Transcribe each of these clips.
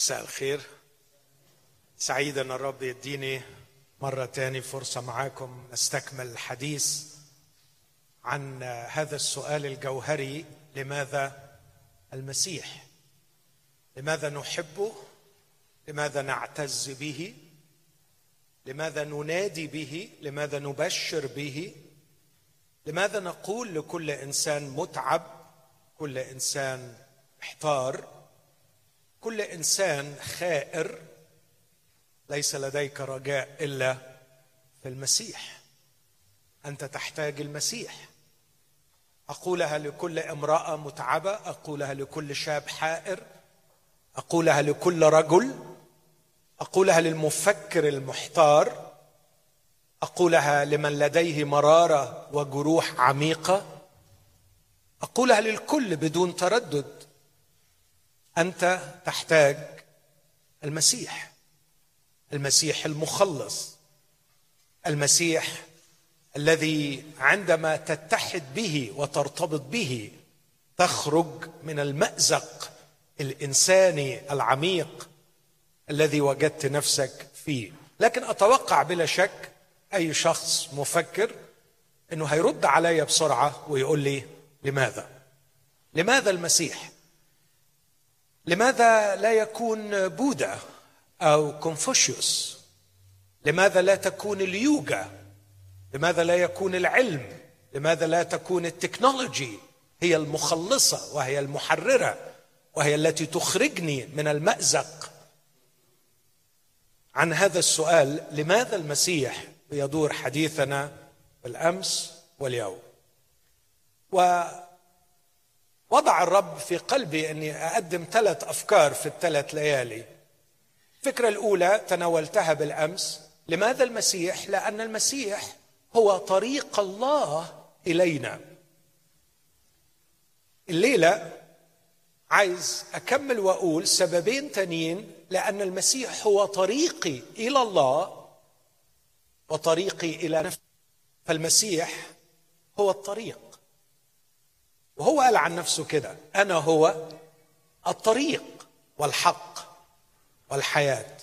مساء الخير. سعيد ان الرب يديني مرة تاني فرصة معاكم نستكمل الحديث عن هذا السؤال الجوهري لماذا المسيح؟ لماذا نحبه لماذا نعتز به؟ لماذا ننادي به؟ لماذا نبشر به؟ لماذا نقول لكل إنسان متعب كل إنسان محتار؟ كل إنسان خائر ليس لديك رجاء إلا في المسيح. أنت تحتاج المسيح. أقولها لكل امرأة متعبة أقولها لكل شاب حائر أقولها لكل رجل أقولها للمفكر المحتار أقولها لمن لديه مرارة وجروح عميقة أقولها للكل بدون تردد. أنت تحتاج المسيح. المسيح المخلص. المسيح الذي عندما تتحد به وترتبط به تخرج من المأزق الإنساني العميق الذي وجدت نفسك فيه. لكن أتوقع بلا شك أي شخص مفكر إنه هيرد علي بسرعة ويقول لي لماذا؟ لماذا المسيح؟ لماذا لا يكون بوذا أو كونفوشيوس؟ لماذا لا تكون اليوجا لماذا لا يكون العلم؟ لماذا لا تكون ال technology؟ هي المخلصة وهي المحررة وهي التي تخرجني من المأزق. عن هذا السؤال لماذا المسيح يدور حديثنا بالأمس واليوم؟ ووضع الرب في قلبي أني أقدم ثلاث أفكار في الثلاث ليالي. الفكرة الأولى تناولتها بالأمس لماذا المسيح؟ لأن المسيح هو طريق الله إلينا. الليلة عايز أكمل وأقول سببين تانيين لأن المسيح هو طريقي إلى الله وطريقي إلى نفسي. فالمسيح هو الطريق. وهو قال عن نفسه كده أنا هو الطريق والحق والحياة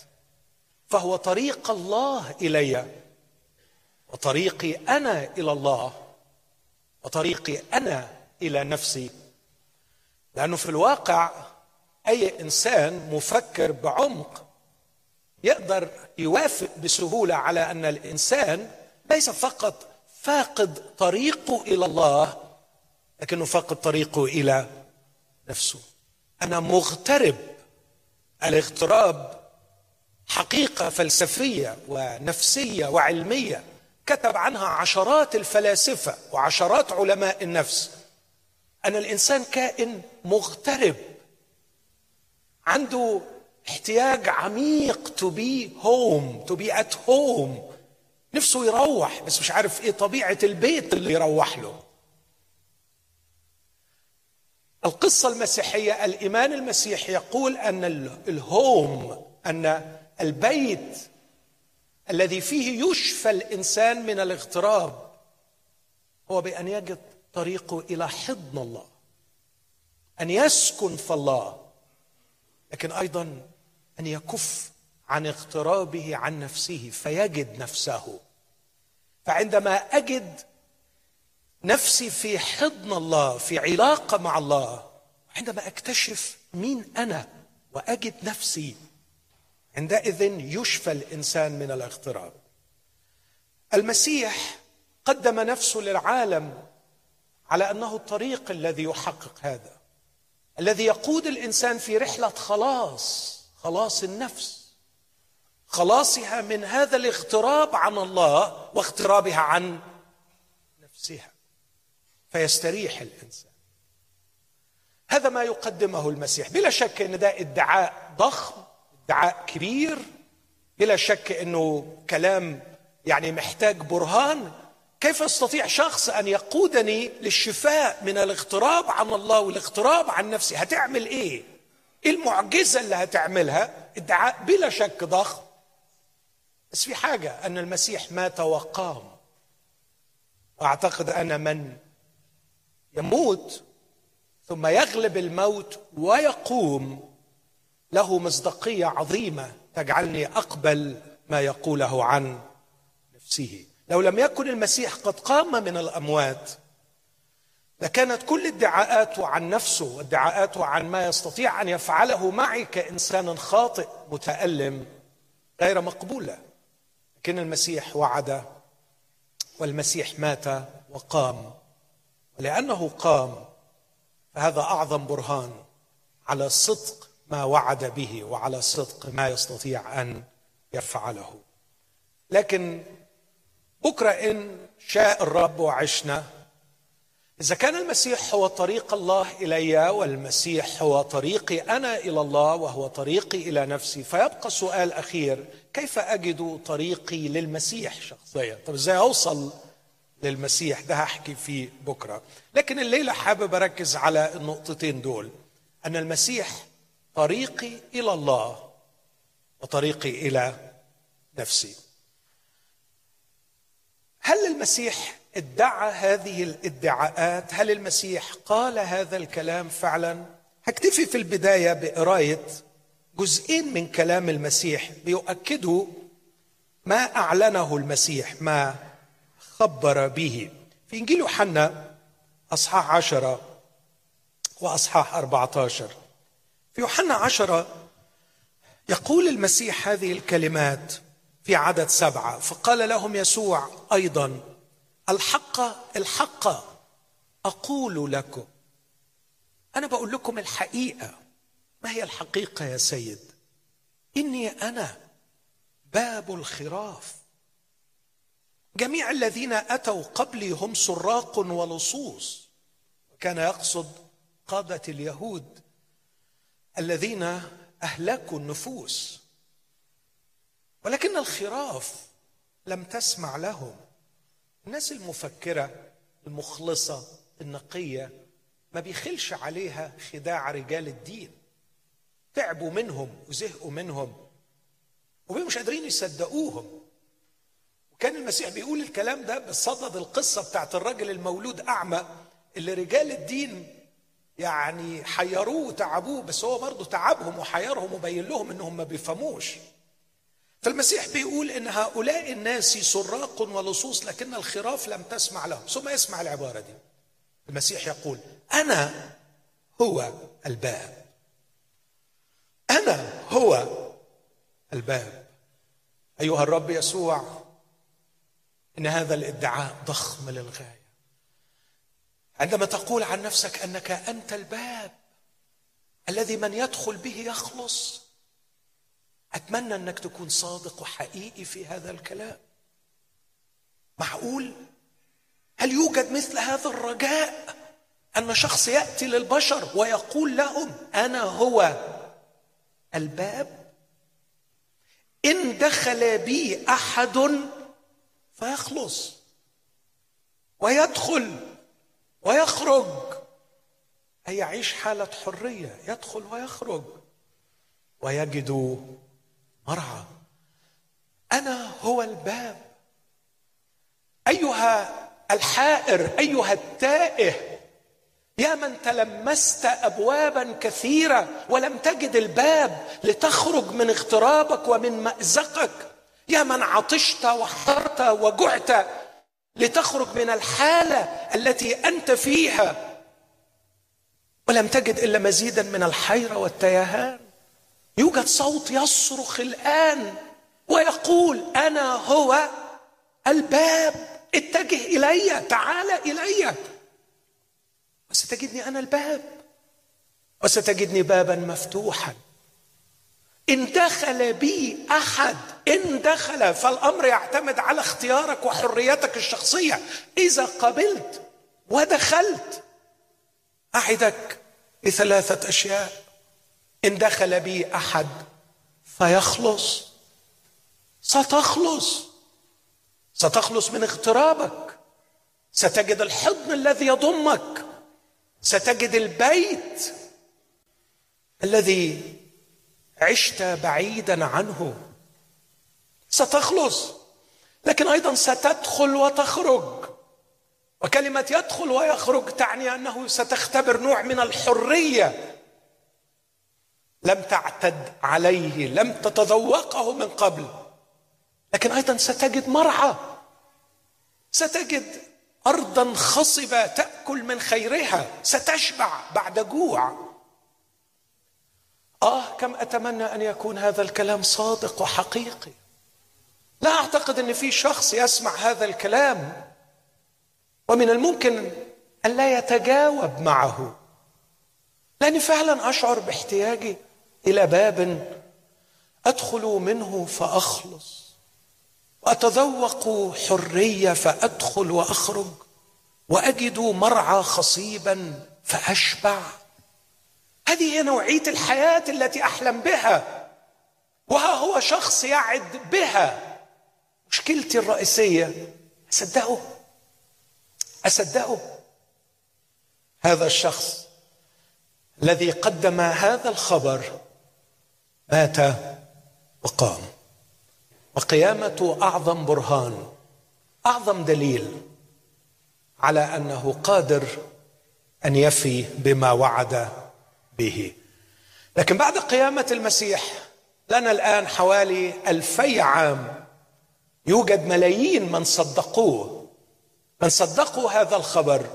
فهو طريق الله إلي وطريقي أنا إلى الله وطريقي أنا إلى نفسي. لأنه في الواقع أي إنسان مفكر بعمق يقدر يوافق بسهولة على أن الإنسان ليس فقط فاقد طريقه إلى الله لكنه فاقد طريقه إلى نفسه. أنا مغترب. الاغتراب حقيقة فلسفية ونفسية وعلمية. كتب عنها عشرات الفلاسفة وعشرات علماء النفس. أن الإنسان كائن مغترب. عنده احتياج عميق to be home to be at home نفسه يروح بس مش عارف إيه طبيعة البيت اللي يروح له. القصة المسيحية الإيمان المسيحي يقول أن ال home أن البيت الذي فيه يشفى الإنسان من الاغتراب هو بأن يجد طريقه إلى حضن الله أن يسكن في الله لكن أيضا أن يكف عن اغترابه عن نفسه فيجد نفسه. فعندما أجد نفسي في حضن الله في علاقة مع الله. عندما أكتشف مين أنا وأجد نفسي عندئذ يشفى الإنسان من الاغتراب. المسيح قدم نفسه للعالم على أنه الطريق الذي يحقق هذا الذي يقود الإنسان في رحلة خلاص خلاص النفس خلاصها من هذا الاغتراب عن الله واغترابها عن نفسها. فيستريح الإنسان. هذا ما يقدمه المسيح. بلا شك إن ده ادعاء ضخم ادعاء كبير. بلا شك إنه كلام يعني محتاج برهان. كيف يستطيع شخص أن يقودني للشفاء من الاغتراب عن الله والاغتراب عن نفسي؟ هتعمل إيه؟ إيه المعجزة اللي هتعملها؟ ادعاء بلا شك ضخم. بس في حاجة أن المسيح مات وقام. وأعتقد ان من يموت ثم يغلب الموت ويقوم. له مصداقية عظيمة تجعلني أقبل ما يقوله عن نفسه. لو لم يكن المسيح قد قام من الأموات لكانت كل ادعاءاته عن نفسه وادعاءاته عن ما يستطيع أن يفعله معي كإنسان خاطئ متألم غير مقبولة. لكن المسيح وعد والمسيح مات وقام. ولأنه قام فهذا أعظم برهان على صدق ما وعد به وعلى صدق ما يستطيع أن يفعله. لكن بكرة إن شاء الرب وعشنا إذا كان المسيح هو طريق الله إلي والمسيح هو طريقي أنا إلى الله وهو طريقي إلى نفسي فيبقى سؤال أخير كيف أجد طريقي للمسيح شخصيا؟ طب إزاي أوصل للمسيح ده هحكي فيه بكرة. لكن الليلة حابب أركز على النقطتين دول. أن المسيح طريقي إلى الله وطريقي إلى نفسي. هل المسيح ادعى هذه الادعاءات؟ هل المسيح قال هذا الكلام فعلا؟ هكتفي في البداية بقراية جزئين من كلام المسيح بيؤكدوا ما أعلنه المسيح ما خبر به. في إنجيل يوحنا أصحاح عشرة وأصحاح اربعه عشر في يوحنا عشرة يقول المسيح هذه الكلمات في عدد سبعة. فقال لهم يسوع أيضا الحق الحق أقول لكم. أنا بقول لكم الحقيقة. ما هي الحقيقة يا سيد؟ إني أنا باب الخراف. جميع الذين أتوا قبلي هم سراق ولصوص وكان يقصد قادة اليهود الذين أهلكوا النفوس. ولكن الخراف لم تسمع لهم. الناس المفكرة المخلصة النقية ما بيخلش عليها خداع رجال الدين. تعبوا منهم وزهقوا منهم ومش قادرين يصدقوهم. وكان المسيح بيقول الكلام ده بصدد القصة بتاعت الراجل المولود أعمى اللي رجال الدين يعني حيروه وتعبوه بس هو برضه تعبهم وحيرهم وبين لهم إنهم ما بيفهموش. فالمسيح بيقول إن هؤلاء الناس سراق ولصوص لكن الخراف لم تسمع لهم. ثم اسمع العبارة دي. المسيح يقول أنا هو الباب. أنا هو الباب. أيها الرب يسوع إن هذا الإدعاء ضخم للغاية. عندما تقول عن نفسك أنك أنت الباب الذي من يدخل به يخلص أتمنى أنك تكون صادق وحقيقي في هذا الكلام. معقول؟ هل يوجد مثل هذا الرجاء؟ أن شخص يأتي للبشر ويقول لهم أنا هو الباب؟ إن دخل بي أحد فيخلص. ويدخل. ويخرج. اي يعيش حالة حرية. يدخل ويخرج. ويجد مرعى. أنا هو الباب. أيها الحائر أيها التائه يا من تلمست ابوابا كثيرة ولم تجد الباب لتخرج من اغترابك ومن مأزقك. يا من عطشت وحرت وجعت لتخرج من الحالة التي أنت فيها. ولم تجد إلا مزيدا من الحيرة والتيهان. يوجد صوت يصرخ الآن ويقول أنا هو الباب. اتجه إلي تعال إلي. وستجدني أنا الباب. وستجدني بابا مفتوحا. إن دخل بي أحد إن دخل فالأمر يعتمد على اختيارك وحريتك الشخصية. إذا قبلت ودخلت أعدك بثلاثه أشياء. إن دخل بي أحد فيخلص. ستخلص. ستخلص من اغترابك. ستجد الحضن الذي يضمك. ستجد البيت الذي عشت بعيدا عنه. ستخلص لكن أيضا ستدخل وتخرج. وكلمة يدخل ويخرج تعني أنه ستختبر نوع من الحرية. لم تعتد عليه لم تتذوقه من قبل. لكن أيضا ستجد مرعى. ستجد ارضا خصبة تأكل من خيرها. ستشبع بعد جوع. آه كم أتمنى أن يكون هذا الكلام صادق وحقيقي. لا أعتقد إن في شخص يسمع هذا الكلام ومن الممكن أن لا يتجاوب معه. لأني فعلا أشعر باحتياجي إلى باب أدخل منه فأخلص وأتذوق حرية فأدخل وأخرج وأجد مرعى خصيبا فأشبع. هذه هي نوعية الحياة التي أحلم بها. وها هو شخص يعد بها. مشكلتي الرئيسية أصدقه؟ أصدقه؟ هذا الشخص الذي قدم هذا الخبر مات وقام. وقيامته أعظم برهان أعظم دليل على أنه قادر أن يفي بما وعد به. لكن بعد قيامة المسيح لنا الآن حوالي ألفي عام يوجد ملايين من صدقوه. من صدقوا هذا الخبر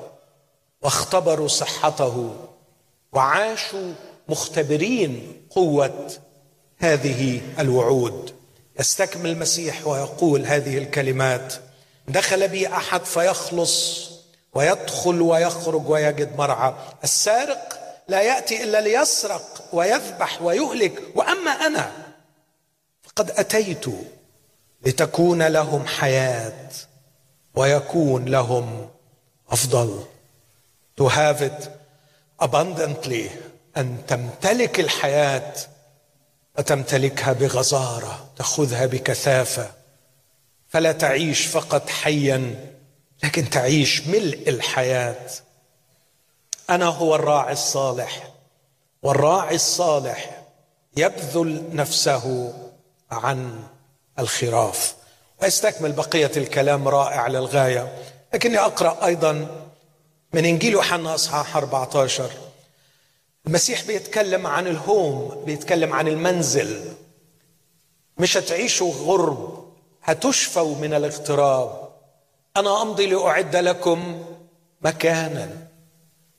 واختبروا صحته وعاشوا مختبرين قوة هذه الوعود. يستكمل المسيح ويقول هذه الكلمات دخل بي أحد فيخلص ويدخل ويخرج ويجد مرعى. السارق لا يأتي إلا ليسرق ويذبح ويهلك. وأما أنا فقد أتيت لتكون لهم حياة ويكون لهم أفضل. To have it abundantly أن تمتلك الحياة وتمتلكها بغزارة تأخذها بكثافة. فلا تعيش فقط حيا لكن تعيش ملء الحياة. أنا هو الراعي الصالح والراعي الصالح يبذل نفسه عن الخراف. ويستكمل بقية الكلام رائع للغاية. لكني أقرأ أيضا من إنجيل يوحنا أصحاح 14 المسيح بيتكلم عن الهوم بيتكلم عن المنزل. مش هتعيشوا غرب هتشفوا من الاغتراب. أنا أمضي لأعد لكم مكانا.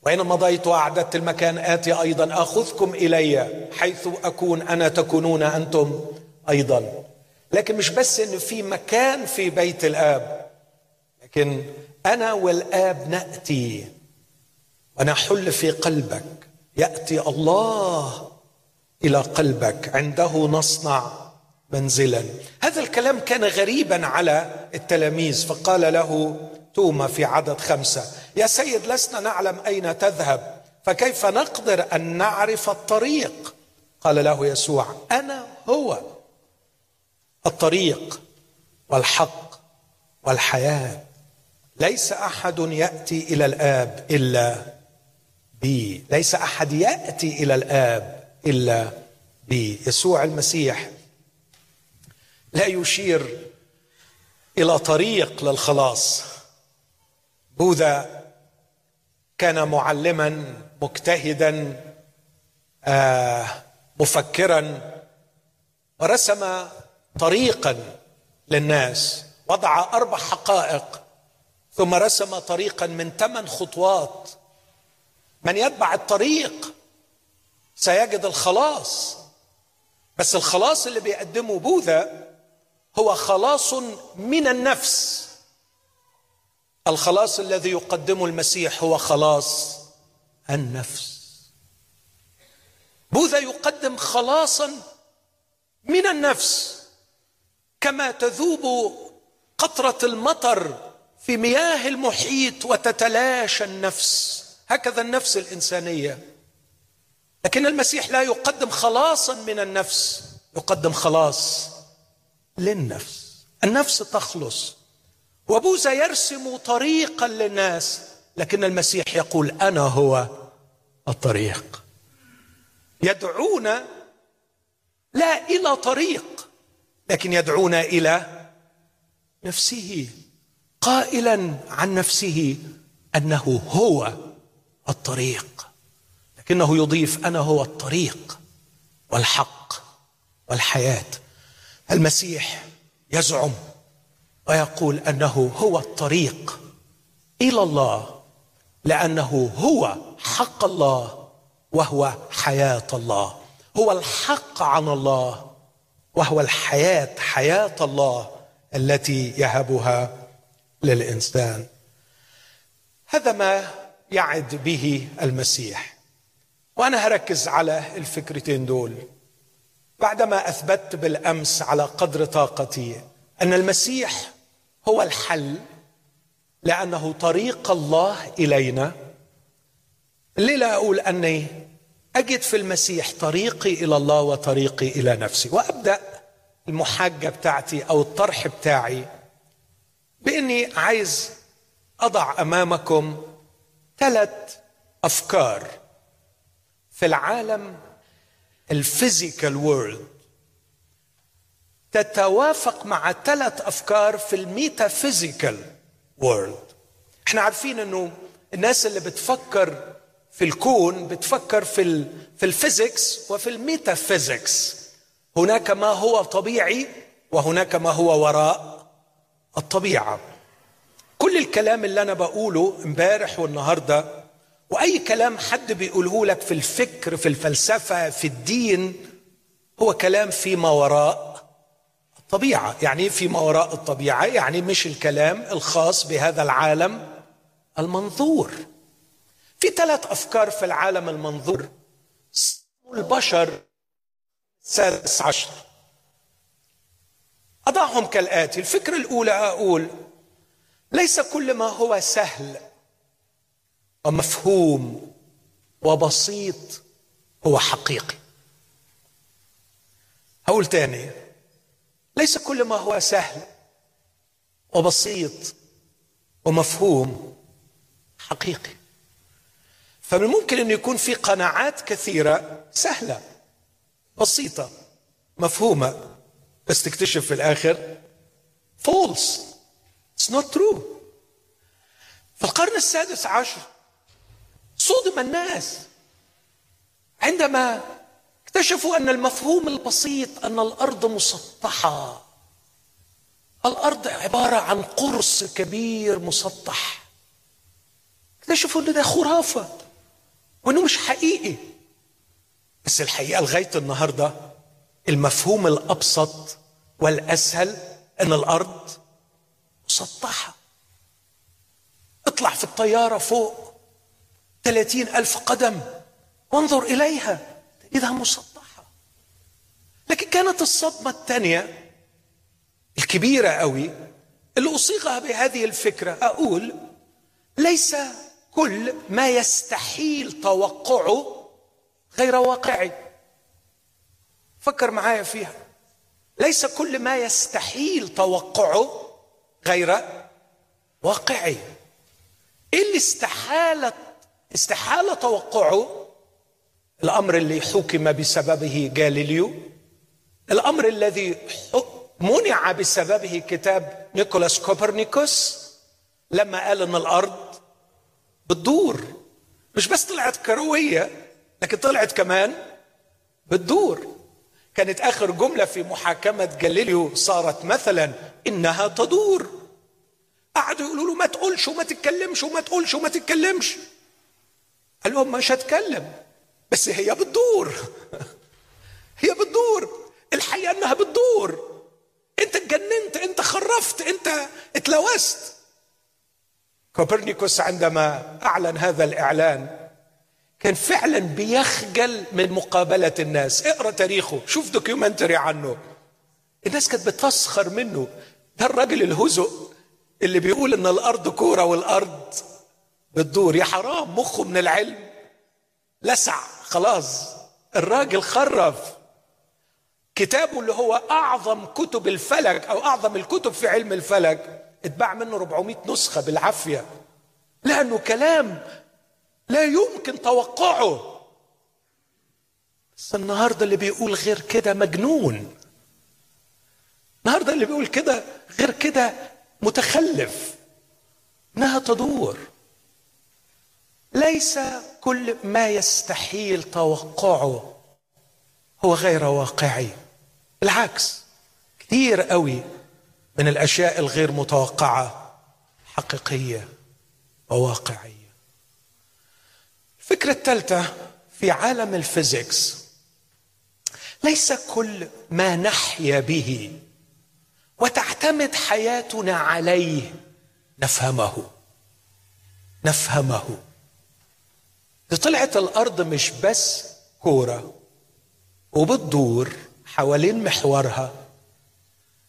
وإن مضيت وأعددت المكان آتي أيضا. أخذكم إلي حيث أكون أنا تكونون أنتم أيضا. لكن مش بس إن في مكان في بيت الآب لكن أنا والآب نأتي. ونحل في قلبك. يأتي الله إلى قلبك. عنده نصنع منزلا. هذا الكلام كان غريبا على التلاميذ فقال له توما في عدد خمسة. يا سيد لسنا نعلم أين تذهب فكيف نقدر أن نعرف الطريق؟ قال له يسوع أنا هو. الطريق والحق والحياة. ليس أحد يأتي إلى الآب إلا بي. ليس أحد يأتي إلى الآب إلا بي. يسوع المسيح لا يشير إلى طريق للخلاص. بوذا كان معلما مجتهدا آه مفكرا ورسم طريقا للناس وضع أربع حقائق ثم رسم طريقا من ثمان خطوات. من يتبع الطريق سيجد الخلاص. بس الخلاص اللي بيقدمه بوذا هو خلاص من النفس. الخلاص الذي يقدمه المسيح هو خلاص النفس. بوذا يقدم خلاصا من النفس كما تذوب قطرة المطر في مياه المحيط وتتلاشى النفس. هكذا النفس الإنسانية. لكن المسيح لا يقدم خلاصا من النفس يقدم خلاص للنفس. النفس تخلص. وبوذا يرسم طريقا للناس لكن المسيح يقول أنا هو الطريق. يدعونا لا إلى طريق لكن يدعونا إلى نفسه قائلا عن نفسه أنه هو الطريق لكنه يضيف أنا هو الطريق والحق والحياة. المسيح يزعم ويقول أنه هو الطريق إلى الله لأنه هو حق الله وهو حياة الله. هو الحق عن الله وهو الحياة حياة الله التي يهبها للإنسان. هذا ما يعد به المسيح. وأنا هركز على الفكرتين دول. بعدما أثبت بالأمس على قدر طاقتي أن المسيح هو الحل لأنه طريق الله إلينا. الليلة أقول أني أجد في المسيح طريقي إلى الله وطريقي إلى نفسي؟ وأبدأ المحاجة بتاعتي أو الطرح بتاعي بإني عايز أضع أمامكم ثلاث أفكار في العالم الفيزيكال وورلد تتوافق مع ثلاث أفكار في ال metaphysical world إحنا عارفين إنه الناس اللي بتفكر في الكون بتفكر في في ال physics وفي ال metaphysics. هناك ما هو طبيعي وهناك ما هو وراء الطبيعة. كل الكلام اللي أنا بقوله امبارح والنهاردة وأي كلام حد بيقوله لك في الفكر في الفلسفة في الدين هو كلام فيما وراء الطبيعه يعني فيما وراء الطبيعة يعني مش الكلام الخاص بهذا العالم المنظور. في ثلاث أفكار في العالم المنظور. البشر السادس عشر. أضعهم كالآتي. الفكرة الأولى أقول ليس كل ما هو سهل ومفهوم وبسيط هو حقيقي. هقول تاني. ليس كل ما هو سهل وبسيط ومفهوم حقيقي فمن الممكن أن يكون في قناعات كثيرة سهلة بسيطة مفهومة بس تكتشف في الآخر فولس It's not true. في القرن السادس عشر صدم الناس عندما اكتشفوا أن المفهوم البسيط أن الأرض مسطحة. الأرض عبارة عن قرص كبير مسطح. اكتشفوا أن ده خرافة وأنه مش حقيقي. بس الحقيقة لغاية النهارده المفهوم الأبسط والأسهل أن الأرض مسطحة. اطلع في الطيارة فوق ثلاثين ألف قدم وانظر إليها. إذا مسطحة. لكن كانت الصدمة الثانية الكبيرة قوي اللي أصيغها بهذه الفكرة. أقول ليس كل ما يستحيل توقعه غير واقعي. فكر معايا فيها. ليس كل ما يستحيل توقعه غير واقعي. إيه اللي استحالة استحالة توقعه الأمر اللي حكم بسببه جاليليو الأمر الذي منع بسببه كتاب نيكولاس كوبرنيكوس. لما قال إن الأرض بتدور. مش بس طلعت كروية لكن طلعت كمان بتدور. كانت آخر جملة في محاكمة جاليليو صارت مثلا إنها تدور. قعدوا يقولوا له ما تقولش وما تتكلمش وما تقولش وما تتكلمش. قال لهم مش هتكلم. بس هي بتدور. هي بتدور. الحقيقة إنها بتدور. أنت اتجننت أنت خرفت أنت اتلوثت. كوبرنيكوس عندما أعلن هذا الإعلان كان فعلا بيخجل من مقابلة الناس. اقرأ تاريخه شوف documentary عنه. الناس كانت بتسخر منه. ده الراجل الهزؤ اللي بيقول إن الأرض كورة والأرض بتدور. يا حرام مخه من العلم. لسع. خلاص. الراجل خرف. كتابه اللي هو أعظم كتب الفلك أو أعظم الكتب في علم الفلك اتباع منه 400 نسخة بالعافية. لأنه كلام لا يمكن توقعه. بس النهارده اللي بيقول غير كده مجنون. النهارده اللي بيقول كده غير كده متخلف. إنها تدور. ليس كل ما يستحيل توقعه هو غير واقعي. بالعكس كثير قوي من الأشياء الغير متوقعة حقيقية وواقعية. الفكرة الثالثة في عالم الفيزيكس ليس كل ما نحيا به وتعتمد حياتنا عليه نفهمه. نفهمه. طلعت الأرض مش بس كورة وبتدور حوالين محورها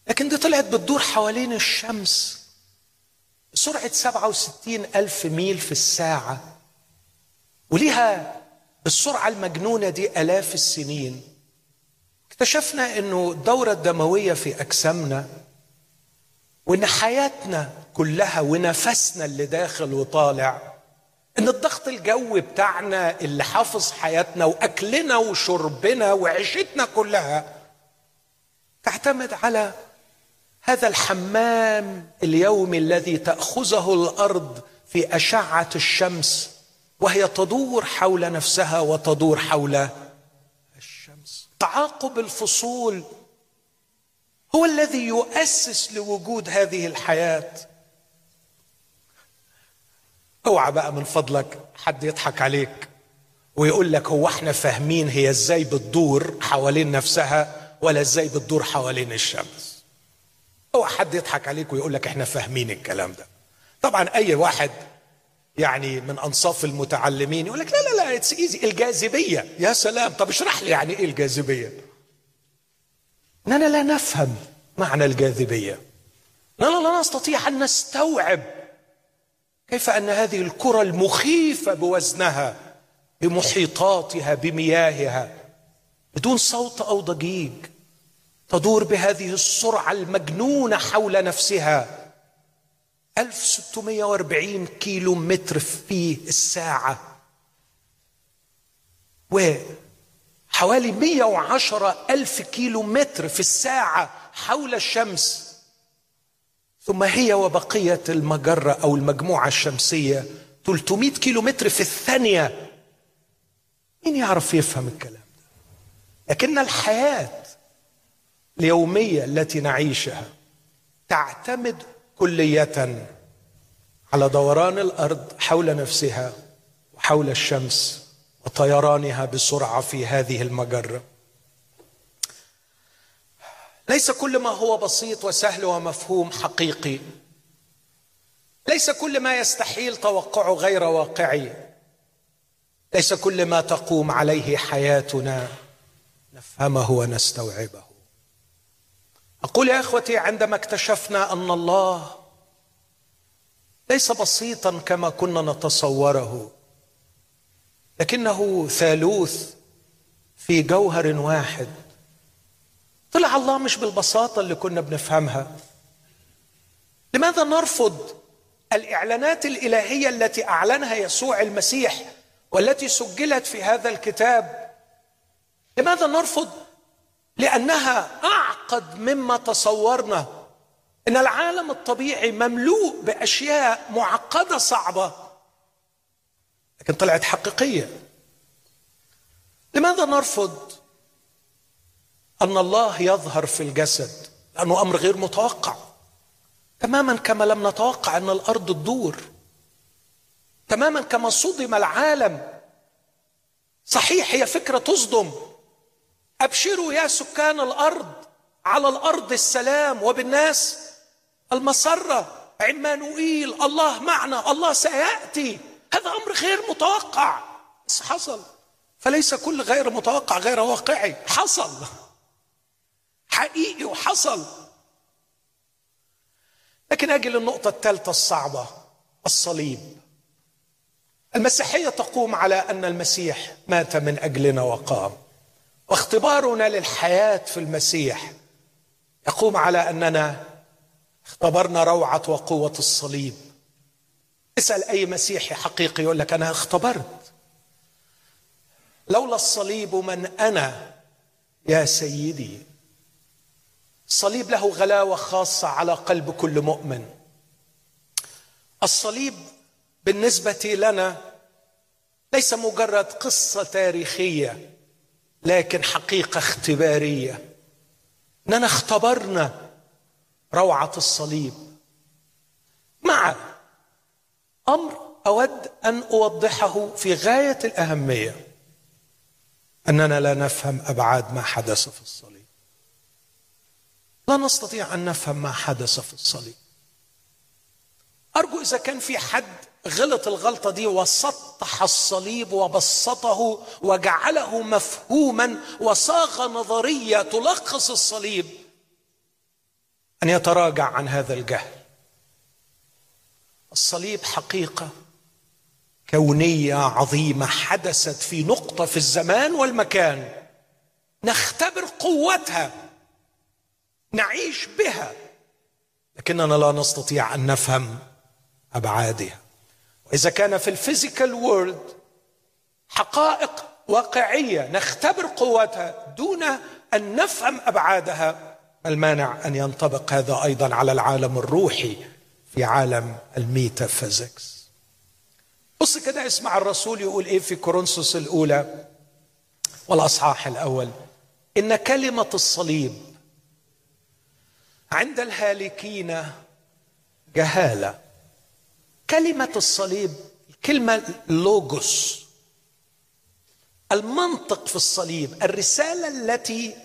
لكن دي طلعت بتدور حوالين الشمس. بسرعة 67 ألف ميل في الساعة وليها بالسرعة المجنونة دي آلاف السنين. اكتشفنا أنه الدورة الدموية في أجسامنا وأن حياتنا كلها ونفسنا اللي داخل وطالع إن الضغط الجوي بتاعنا اللي حافظ حياتنا وأكلنا وشربنا وعيشتنا كلها تعتمد على هذا الحمام اليومي الذي تأخذه الأرض في أشعة الشمس وهي تدور حول نفسها وتدور حول الشمس. تعاقب الفصول هو الذي يؤسس لوجود هذه الحياة. اوعى بقى من فضلك حد يضحك عليك ويقول لك هو إحنا فاهمين هي إزاي بتدور حوالين نفسها ولا إزاي بتدور حوالين الشمس. اوعى حد يضحك عليك ويقول لك إحنا فاهمين الكلام ده. طبعا أي واحد يعني من أنصاف المتعلمين يقول لك لا لا لا it's easy الجاذبية. يا سلام. طب اشرح لي يعني إيه الجاذبية؟ اننا لا نفهم معنى الجاذبية. اننا لا نستطيع أن نستوعب كيف أن هذه الكرة المخيفة بوزنها بمحيطاتها بمياهها بدون صوت أو ضجيج تدور بهذه السرعة المجنونة حول نفسها. 1640 كيلو متر في الساعة. وحوالي 110 ألف كيلو متر في الساعة حول الشمس. ثم هي وبقية المجرة أو المجموعة الشمسية 300 كيلو متر في الثانية. مين يعرف يفهم الكلام ده؟ لكن الحياة اليومية التي نعيشها تعتمد كلية على دوران الأرض حول نفسها وحول الشمس وطيرانها بسرعة في هذه المجرة. ليس كل ما هو بسيط وسهل ومفهوم حقيقي. ليس كل ما يستحيل توقعه غير واقعي. ليس كل ما تقوم عليه حياتنا نفهمه ونستوعبه. أقول يا إخوتي عندما اكتشفنا أن الله ليس بسيطا كما كنا نتصوره لكنه ثالوث في جوهر واحد. طلع الله مش بالبساطة اللي كنا بنفهمها. لماذا نرفض الإعلانات الإلهية التي أعلنها يسوع المسيح والتي سجلت في هذا الكتاب؟ لماذا نرفض؟ لأنها أعقد مما تصورنا. إن العالم الطبيعي مملوء بأشياء معقدة صعبة لكن طلعت حقيقية. لماذا نرفض؟ أن الله يظهر في الجسد لأنه أمر غير متوقع. تماما كما لم نتوقع أن الأرض تدور. تماما كما صدم العالم. صحيح هي فكرة تصدم. أبشروا يا سكان الأرض على الأرض السلام وبالناس المسرة. عمانوئيل الله معنا الله سيأتي. هذا أمر غير متوقع. بس حصل. فليس كل غير متوقع غير واقعي. حصل. حقيقي وحصل. لكن أجي للنقطة الثالثة الصعبة الصليب. المسيحية تقوم على أن المسيح مات من أجلنا وقام. واختبارنا للحياة في المسيح يقوم على أننا اختبرنا روعة وقوة الصليب. اسأل أي مسيحي حقيقي يقول لك أنا اختبرت. لولا الصليب من أنا يا سيدي. الصليب له غلاوة خاصة على قلب كل مؤمن. الصليب بالنسبة لنا ليس مجرد قصة تاريخية لكن حقيقة اختبارية. إننا اختبرنا روعة الصليب. مع أمر أود أن أوضحه في غاية الأهمية. إننا لا نفهم أبعاد ما حدث في الصليب. لا نستطيع أن نفهم ما حدث في الصليب. أرجو إذا كان في حد غلط الغلطة دي وسطح الصليب وبسطه وجعله مفهوما وصاغ نظرية تلخص الصليب أن يتراجع عن هذا الجهل. الصليب حقيقة كونية عظيمة حدثت في نقطة في الزمان والمكان. نختبر قوتها. نعيش بها. لكننا لا نستطيع أن نفهم أبعادها. وإذا كان في الفيزيكال وورلد حقائق واقعية نختبر قوتها دون أن نفهم أبعادها المانع أن ينطبق هذا أيضا على العالم الروحي في عالم الميتافيزيكس. بص كده اسمع الرسول يقول إيه في كورنثوس الأولى والأصحاح الأول. إن كلمة الصليب عند الهالكين جهالة. كلمة الصليب الكلمة لوجوس المنطق في الصليب الرسالة التي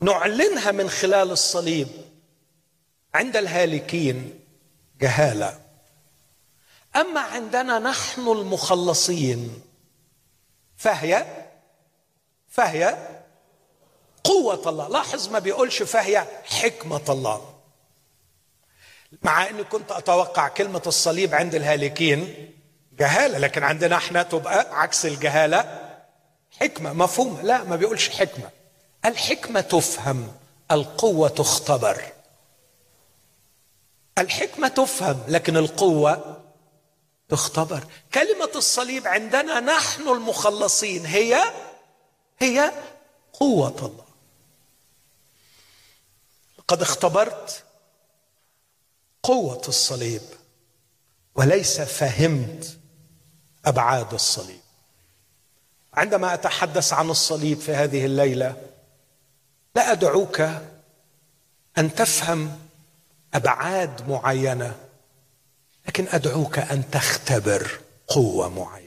نعلنها من خلال الصليب عند الهالكين جهالة. أما عندنا نحن المخلصين فهي فهي قوة الله لاحظ ما بيقولش فهي حكمة الله مع إني كنت أتوقع كلمة الصليب عند الهالكين جهالة لكن عندنا إحنا تبقى عكس الجهالة حكمة مفهوم لا ما بيقولش حكمة. الحكمة تفهم القوة تختبر. الحكمة تفهم لكن القوة تختبر. كلمة الصليب عندنا نحن المخلصين هي هي قوة الله قد اختبرت قوة الصليب وليس فهمت أبعاد الصليب. عندما أتحدث عن الصليب في هذه الليلة لا أدعوك أن تفهم أبعاد معينة لكن أدعوك أن تختبر قوة معينة.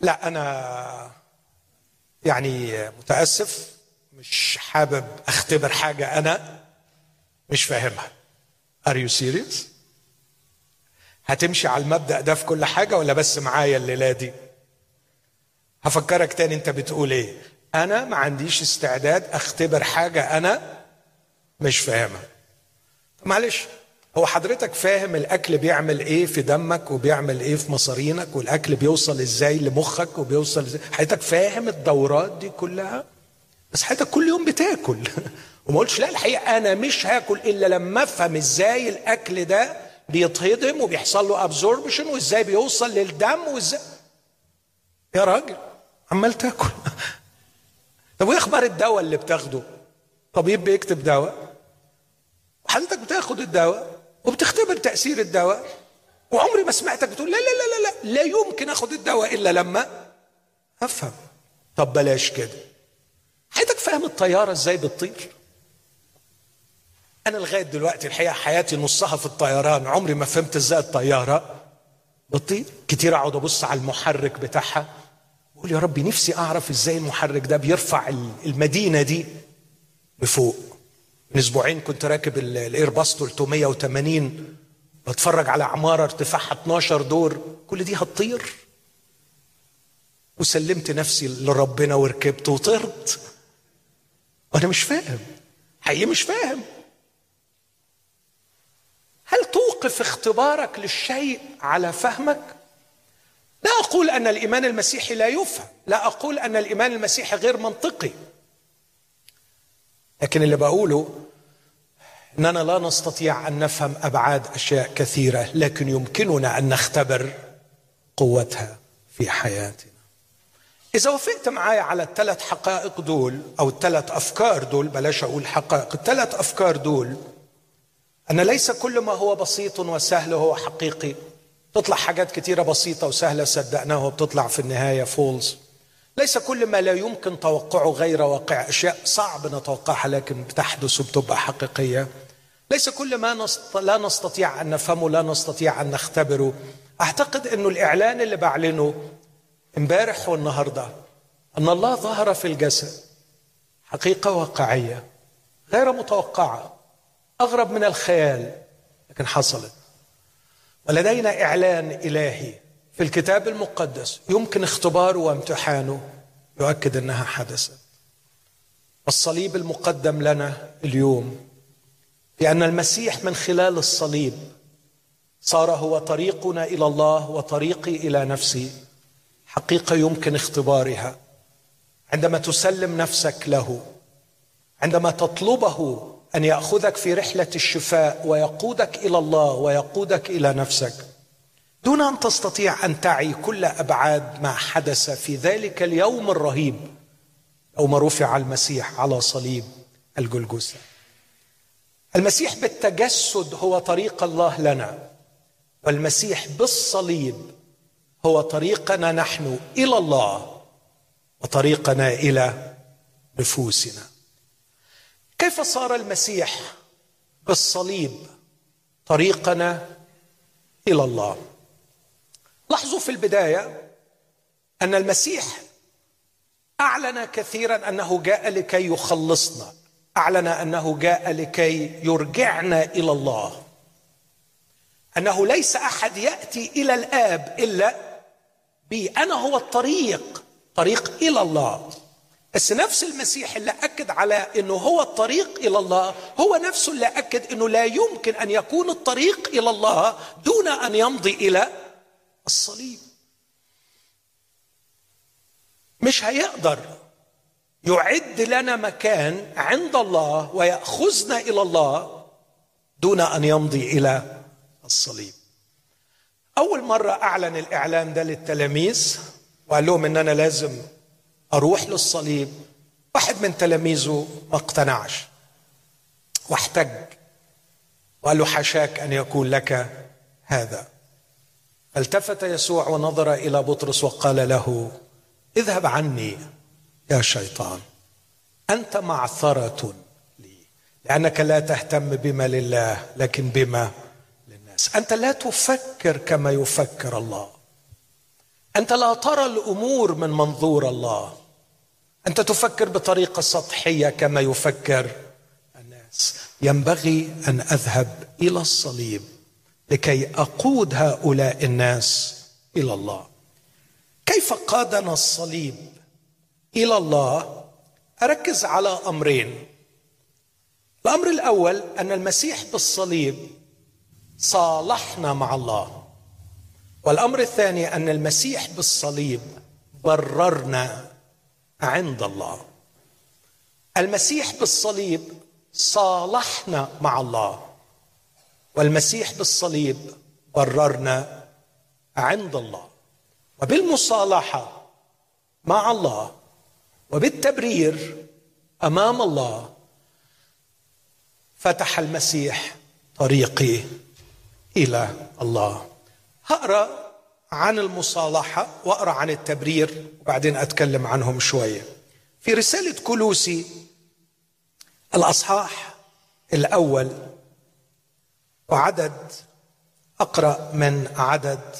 لا أنا يعني متأسف. مش حابب اختبر حاجة أنا مش فاهمها Are you serious؟ هتمشي على المبدأ ده في كل حاجة ولا بس معايا الليلة دي؟ هفكرك تاني أنت بتقول إيه؟ أنا ما عنديش استعداد أختبر حاجة أنا مش فاهمها. معلش هو حضرتك فاهم الأكل بيعمل إيه في دمك وبيعمل إيه في مصارينك والأكل بيوصل إزاي لمخك وبيوصل إزاي حضرتك فاهم الدورات دي كلها بس حضرتك كل يوم بتاكل. وما قلتش لا الحقيقة أنا مش هاكل إلا لما أفهم إزاي الأكل ده بيتهضم وبيحصل له ابزوربشن وإزاي بيوصل للدم وإزاي. يا راجل عمال تاكل. طب وإيه أخبار الدواء اللي بتاخده؟ طبيب بيكتب دواء. حضرتك بتاخد الدواء وبتختبر تأثير الدواء. وعمري ما سمعتك بتقول لا لا لا لا لا لا يمكن أخد الدواء إلا لما أفهم. طب بلاش كده. حضرتك فاهم الطيارة إزاي بتطير؟ أنا لغاية دلوقتي الحقيقة حياتي نصها في الطيران عمري ما فهمت إزاي الطيارة بتطير. كتير أقعد أبص على المحرك بتاعها أقول يا ربي نفسي أعرف إزاي المحرك ده بيرفع المدينة دي لفوق من أسبوعين كنت راكب الايرباص 380 بتفرج على عمارة ارتفاعها 12 دور كل دي هتطير. وسلمت نفسي لربنا وركبت وطرت. وأنا مش فاهم. حقيقي مش فاهم. هل توقف اختبارك للشيء على فهمك؟ لا أقول أن الإيمان المسيحي لا يفهم. لا أقول أن الإيمان المسيحي غير منطقي. لكن اللي بقوله إننا لا نستطيع أن نفهم أبعاد أشياء كثيرة لكن يمكننا أن نختبر قوتها في حياتنا. إذا وافقت معايا على الثلاث حقائق دول أو الثلاث أفكار دول بلاش أقول حقائق الثلاث أفكار دول ان ليس كل ما هو بسيط وسهل هو حقيقي. تطلع حاجات كتيرة بسيطة وسهلة صدقناها وبتطلع في النهاية فولز ليس كل ما لا يمكن توقعه غير واقع أشياء صعب نتوقعها لكن بتحدث وبتبقى حقيقية. ليس كل ما نست... لا نستطيع أن نفهمه لا نستطيع أن نختبره. أعتقد أنه الإعلان اللي بعلنه امبارح والنهاردة أن الله ظهر في الجسد حقيقة واقعية غير متوقعة أغرب من الخيال لكن حصلت. ولدينا إعلان إلهي في الكتاب المقدس يمكن اختباره وامتحانه يؤكد أنها حدثت. الصليب المقدم لنا اليوم لأن المسيح من خلال الصليب صار هو طريقنا إلى الله وطريقي إلى نفسي. حقيقة يمكن اختبارها. عندما تسلم نفسك له عندما تطلبه أن يأخذك في رحلة الشفاء ويقودك إلى الله ويقودك إلى نفسك دون أن تستطيع أن تعي كل أبعاد ما حدث في ذلك اليوم الرهيب يوم رفع المسيح على صليب الجلجثة. المسيح بالتجسد هو طريق الله لنا والمسيح بالصليب هو طريقنا نحن إلى الله وطريقنا إلى نفوسنا. كيف صار المسيح بالصليب طريقنا إلى الله؟ لاحظوا في البداية أن المسيح أعلن كثيرا أنه جاء لكي يخلصنا أعلن أنه جاء لكي يرجعنا إلى الله. أنه ليس أحد يأتي إلى الآب إلا بي أنا هو الطريق طريق إلى الله. بس نفس المسيح اللي أكد على إنه هو الطريق إلى الله هو نفسه اللي أكد إنه لا يمكن أن يكون الطريق إلى الله دون أن يمضي إلى الصليب. مش هيقدر يعد لنا مكان عند الله ويأخذنا إلى الله دون أن يمضي إلى الصليب. أول مرة أعلن الاعلان ده للتلاميذ وقال لهم إن أنا لازم أروح للصليب. واحد من تلاميذه ما اقتنعش. واحتج. وقال له حشاك أن يكون لك هذا. التفت يسوع ونظر إلى بطرس وقال له اذهب عني يا شيطان. أنت معثرة لي لأنك لا تهتم بما لله لكن بما للناس أنت لا تفكر كما يفكر الله. أنت لا ترى الأمور من منظور الله. أنت تفكر بطريقة سطحية كما يفكر الناس. ينبغي أن أذهب إلى الصليب لكي أقود هؤلاء الناس إلى الله. كيف قادنا الصليب إلى الله؟ أركز على أمرين. الأمر الأول أن المسيح بالصليب صالحنا مع الله. والأمر الثاني أن المسيح بالصليب بررنا عند الله. المسيح بالصليب صالحنا مع الله. والمسيح بالصليب بررنا عند الله. وبالمصالحة مع الله. وبالتبرير أمام الله. فتح المسيح طريقي إلى الله. هقرا عن المصالحة واقرا عن التبرير وبعدين أتكلم عنهم شوية في رسالة كلوسي الأصحاح الأول وعدد أقرأ من عدد.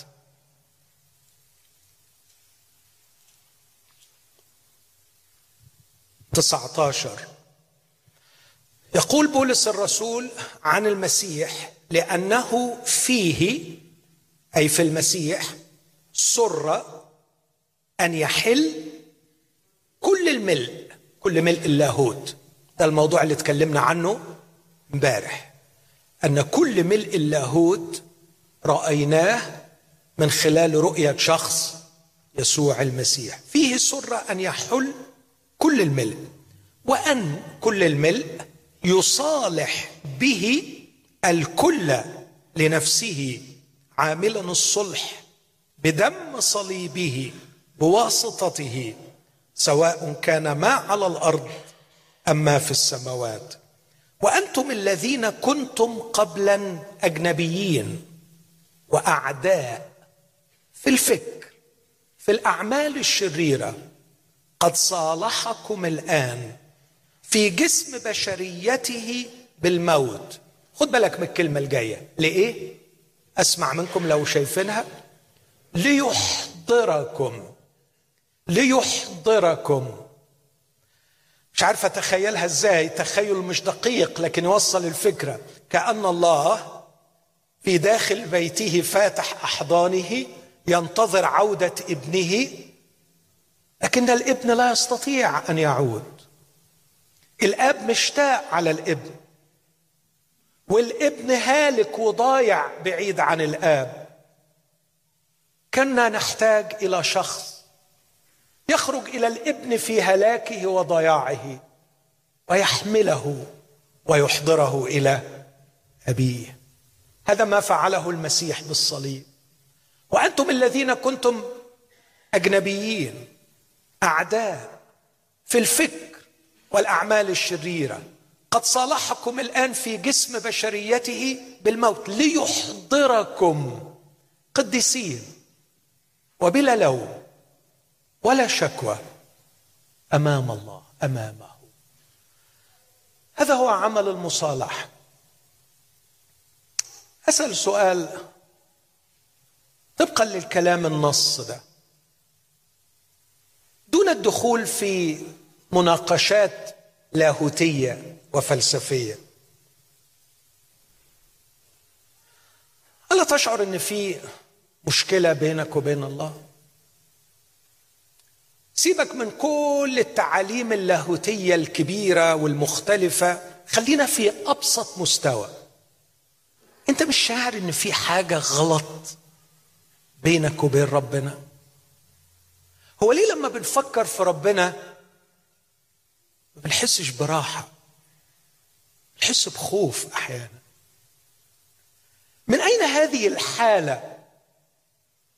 تسعة عشر يقول بولس الرسول عن المسيح لأنه فيه أي في المسيح سر أن يحل كل الملء كل ملء اللاهوت. ده الموضوع اللي اتكلمنا عنه امبارح. أن كل ملء اللاهوت رأيناه من خلال رؤية شخص يسوع المسيح. فيه سر أن يحل كل الملء. وأن كل الملء يصالح به الكل لنفسه عاملا الصلح بدم صليبه بواسطته سواء كان ما على الأرض أم ما في وأعداء في الفكر في الأعمال الشريرة قد صالحكم الآن في جسم بشريته بالموت. خد بالك من الكلمة الجاية. لإيه؟ أسمع منكم لو شايفينها. ليحضركم. ليحضركم. مش عارف أتخيلها إزاي. تخيل مش دقيق لكن يوصل الفكرة. كأن الله في داخل بيته فاتح أحضانه ينتظر عودة ابنه لكن الابن لا يستطيع أن يعود. الأب مشتاق على الابن. والابن هالك وضايع بعيد عن الآب. كنا نحتاج إلى شخص يخرج إلى الابن في هلاكه وضياعه ويحمله ويحضره إلى أبيه. هذا ما فعله المسيح بالصليب. وأنتم الذين كنتم أجنبيين أعداء في الفكر والأعمال الشريرة قد صالحكم الآن في جسم بشريته بالموت ليحضركم قديسين وبلا لوم ولا شكوى أمام الله أمامه. هذا هو عمل المصالحة. أسأل سؤال طبقا للكلام النص ده. دون الدخول في مناقشات لاهوتية وفلسفية. الا تشعر إن في مشكلة بينك وبين الله؟ سيبك من كل التعاليم اللاهوتية الكبيرة والمختلفة خلينا في أبسط مستوى. أنت مش شاعر إن في حاجة غلط بينك وبين ربنا؟ هو ليه لما بنفكر في ربنا ما بنحسش براحة. بنحس بخوف أحيانا. من أين هذه الحالة؟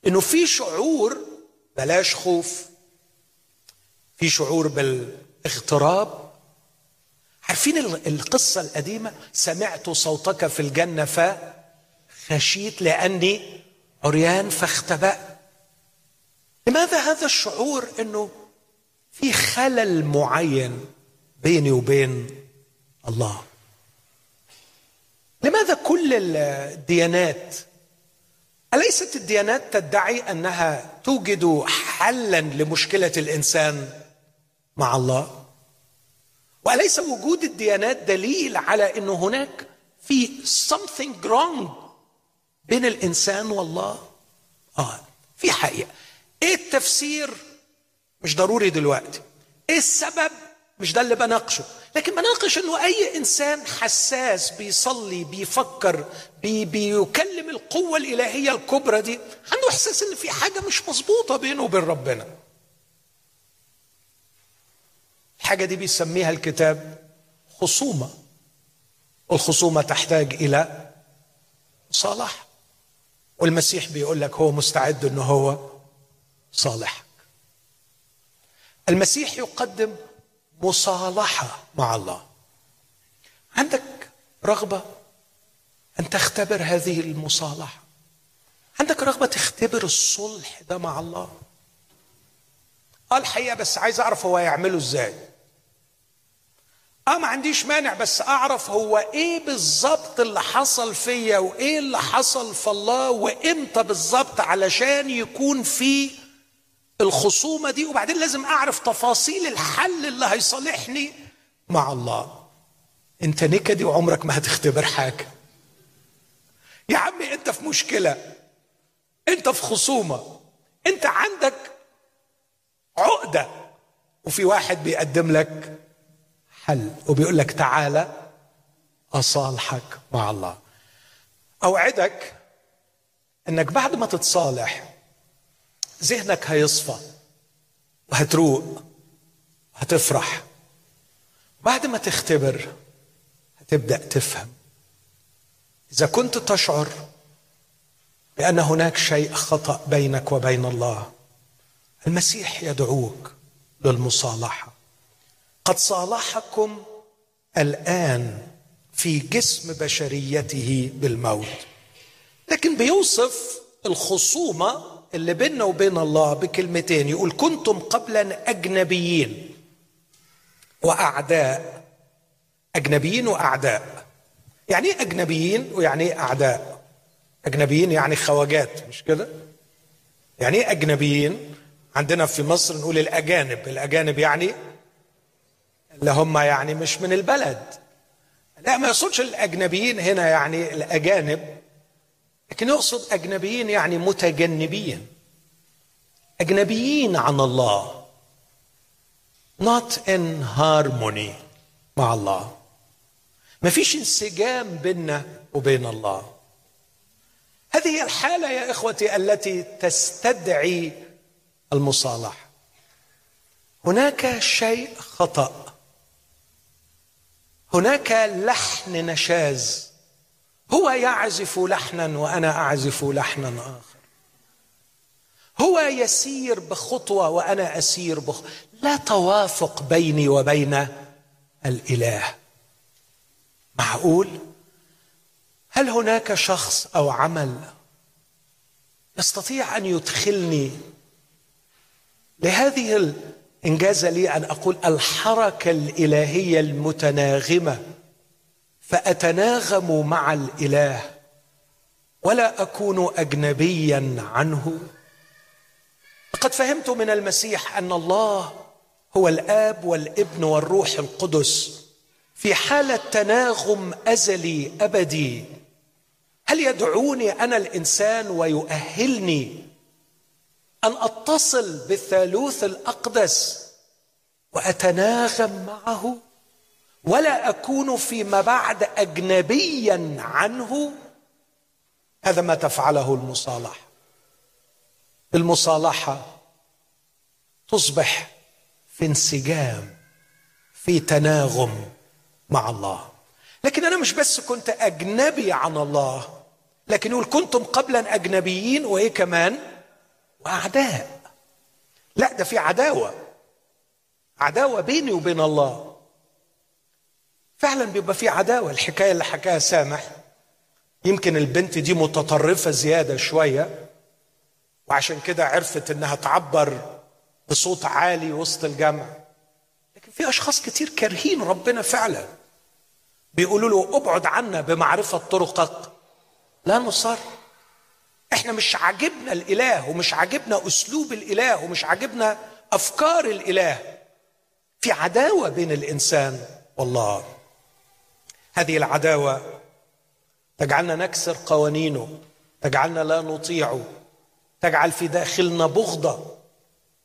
إنه في شعور بلاش خوف. في شعور بالاغتراب. عارفين القصة القديمة؟ سمعت صوتك في الجنة فخشيت لأني عريان فاختبأت لماذا هذا الشعور؟ أنه في خلل معين. بيني وبين الله. لماذا كل الديانات أليست الديانات تدعي أنها توجد حلا لمشكلة الإنسان مع الله؟ وليس وجود الديانات دليل على انه هناك في something wrong بين الإنسان والله؟ آه في حقيقة. إيه التفسير؟ مش ضروري دلوقتي. إيه السبب؟ مش ده اللي بناقشه. لكن بناقش إنه أي إنسان حساس بيصلي بيفكر بي بيكلم القوة الإلهية الكبرى دي عنده إحساس إن في حاجة مش مظبوطة بينه وبين ربنا. الحاجة دي بيسميها الكتاب خصومة. والخصومة تحتاج إلى صالح والمسيح بيقول لك هو مستعد أنه هو صالحك. المسيح يقدم مصالحة مع الله. عندك رغبة أن تختبر هذه المصالحة. عندك رغبة تختبر الصلح ده مع الله. آه الحقيقة بس عايز أعرف هو يعمله إزاي. أه ما عنديش مانع بس أعرف هو إيه بالظبط اللي حصل فيا وإيه اللي حصل في الله وإمتى بالظبط علشان يكون في الخصومة دي وبعدين لازم أعرف تفاصيل الحل اللي هيصالحني مع الله. أنت نكدي وعمرك ما هتختبر حاجة. يا عمي أنت في مشكلة. أنت في خصومة. أنت عندك عقدة. وفي واحد بيقدم لك حل وبيقول لك تعالى أصالحك مع الله. أوعدك أنك بعد ما تتصالح ذهنك هيصفى وهتروق هتفرح بعد ما تختبر هتبدأ تفهم. إذا كنت تشعر بأن هناك شيء خطأ بينك وبين الله المسيح يدعوك للمصالحة. قد صالحكم الآن في جسم بشريته بالموت لكن بيوصف الخصومة اللي بيننا وبين الله بكلمتين يقول كنتم قبلا أجنبيين وأعداء. أجنبيين وأعداء. يعني إيه أجنبيين ويعني إيه أعداء؟ أجنبيين يعني خواجات مش كده؟ يعني إيه أجنبيين؟ عندنا في مصر نقول الأجانب. الأجانب يعني اللي هم يعني مش من البلد. لا ما يقصدش الأجنبيين هنا يعني الأجانب. لكن يقصد أجنبيين يعني متجنبين. أجنبيين عن الله. Not in harmony مع الله. ما فيش انسجام بيننا وبين الله. هذه هي الحالة يا إخوتي التي تستدعي المصالحة. هناك شيء خطأ. هناك لحن نشاز. هو يعزف لحنا وأنا أعزف لحنا آخر. هو يسير بخطوة وأنا أسير بخ. لا توافق بيني وبين الإله. معقول؟ هل هناك شخص أو عمل يستطيع أن يدخلني لهذه انجاز لي أن أقول الحركة الإلهية المتناغمة فأتناغم مع الإله ولا أكون اجنبيا عنه. لقد فهمت من المسيح أن الله هو الآب والابن والروح القدس في حالة تناغم أزلي أبدي. هل يدعوني أنا الإنسان ويؤهلني أن أتصل بالثالوث الأقدس وأتناغم معه؟ ولا أكون فيما بعد اجنبيا عنه. هذا ما تفعله المصالحة. المصالحة تصبح في انسجام في تناغم مع الله. لكن أنا مش بس كنت أجنبي عن الله لكن يقول كنتم قبلا أجنبيين وإيه كمان؟ وأعداء. لا ده في عداوة. عداوة بيني وبين الله. فعلا بيبقى في عداوة. الحكاية اللي حكاها سامح. يمكن البنت دي متطرفة زيادة شوية وعشان كده عرفت إنها تعبر بصوت عالي وسط الجمع. لكن في أشخاص كتير كارهين ربنا فعلا. بيقولوا له أبعد عنا بمعرفة طرقك لا نصر. إحنا مش عاجبنا الإله ومش عاجبنا أسلوب الإله ومش عاجبنا أفكار الإله. في عداوة بين الإنسان والله. هذه العداوة. تجعلنا نكسر قوانينه. تجعلنا لا نطيعه تجعل في داخلنا بغضة.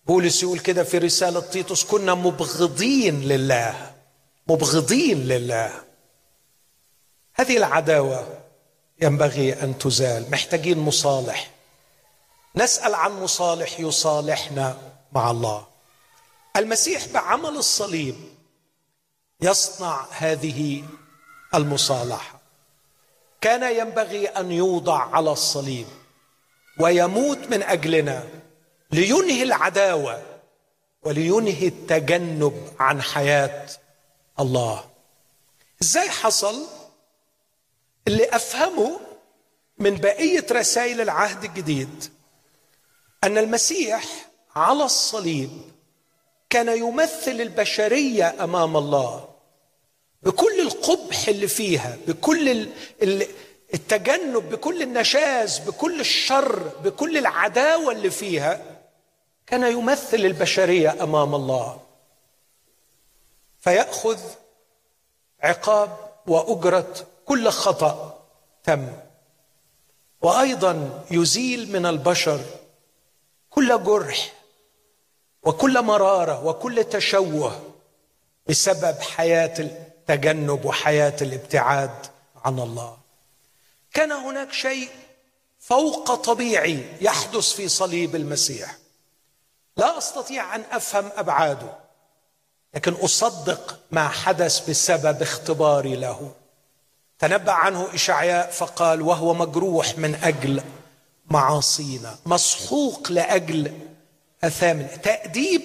بولس يقول كده في رسالة تيتوس كنا مبغضين لله. مبغضين لله. هذه العداوة ينبغي أن تزال. محتاجين مصالح. نسأل عن مصالح يصالحنا مع الله. المسيح بعمل الصليب يصنع هذه المصالحة. كان ينبغي أن يوضع على الصليب ويموت من أجلنا لينهي العداوة ولينهي التجنب عن حياة الله. إزاي حصل؟ اللي أفهمه من بقية رسائل العهد الجديد أن المسيح على الصليب كان يمثل البشرية أمام الله. بكل القبح اللي فيها بكل التجنب بكل النشاز بكل الشر بكل العداوة اللي فيها كان يمثل البشرية أمام الله. فيأخذ عقاب وأجرة كل خطأ تم. وأيضا يزيل من البشر كل جرح وكل مرارة وكل تشوه بسبب حياة التجنب وحياه الابتعاد عن الله. كان هناك شيء فوق طبيعي يحدث في صليب المسيح. لا أستطيع أن أفهم أبعاده لكن أصدق ما حدث بسبب اختباري له. تنبأ عنه إشعياء فقال وهو مجروح من أجل معاصينا مسحوق لأجل أثامنا. تأديب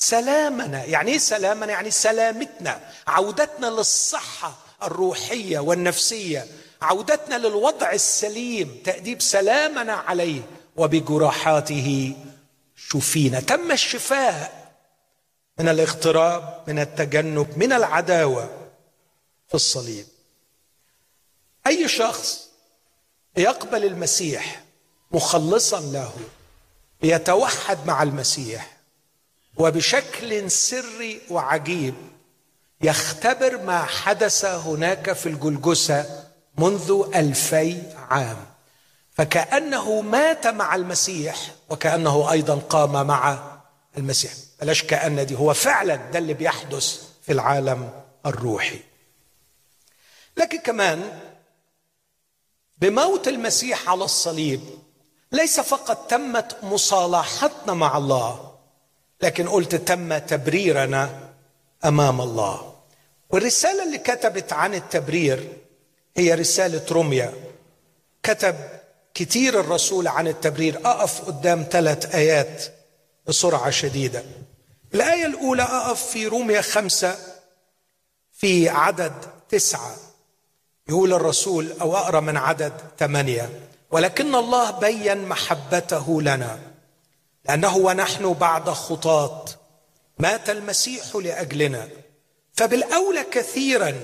سلامنا. يعني إيه سلامنا؟ يعني سلامتنا. عودتنا للصحة الروحية والنفسية. عودتنا للوضع السليم. تأديب سلامنا عليه. وبجراحاته شفينا. تم الشفاء من الاغتراب من التجنب من العداوة في الصليب. أي شخص يقبل المسيح مخلصا له يتوحد مع المسيح وبشكل سري وعجيب يختبر ما حدث هناك في الجلجسة منذ ألفي عام. فكأنه مات مع المسيح وكأنه أيضا قام مع المسيح. بلاش كأن دي هو فعلا ده اللي بيحدث في العالم الروحي. لكن كمان بموت المسيح على الصليب ليس فقط تمت مصالحتنا مع الله لكن قلت تم تبريرنا أمام الله. والرسالة اللي كتبت عن التبرير هي رسالة روميا. كتب كتير الرسول عن التبرير. أقف قدام ثلاث آيات بسرعة شديدة. الآية الأولى أقف في روميا خمسة في عدد تسعة. يقول الرسول أو أقرأ من عدد ثمانية. ولكن الله بين محبته لنا. لأنه ونحن بعد خطاه مات المسيح لأجلنا. فبالأولى كثيرا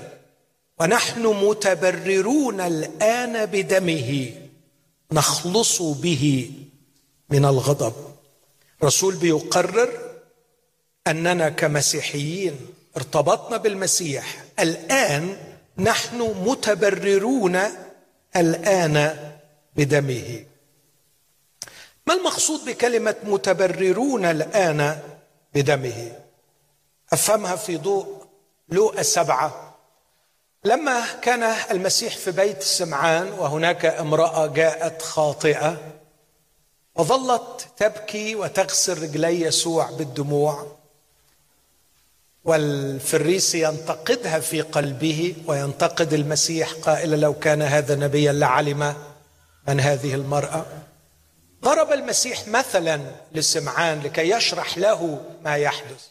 ونحن متبررون الآن بدمه. نخلص به من الغضب. رسول بيقرر أننا كمسيحيين ارتبطنا بالمسيح. الآن نحن متبررون الآن بدمه. ما المقصود بكلمة متبررون الآن بدمه؟ أفهمها في ضوء لوقا سبعه لما كان المسيح في بيت سمعان وهناك امرأة جاءت خاطئة وظلت تبكي وتغسل رجلي يسوع بالدموع والفريسي ينتقدها في قلبه وينتقد المسيح قائلا لو كان هذا نبيا لعلم من هذه المرأة. ضرب المسيح مثلا لسمعان لكي يشرح له ما يحدث.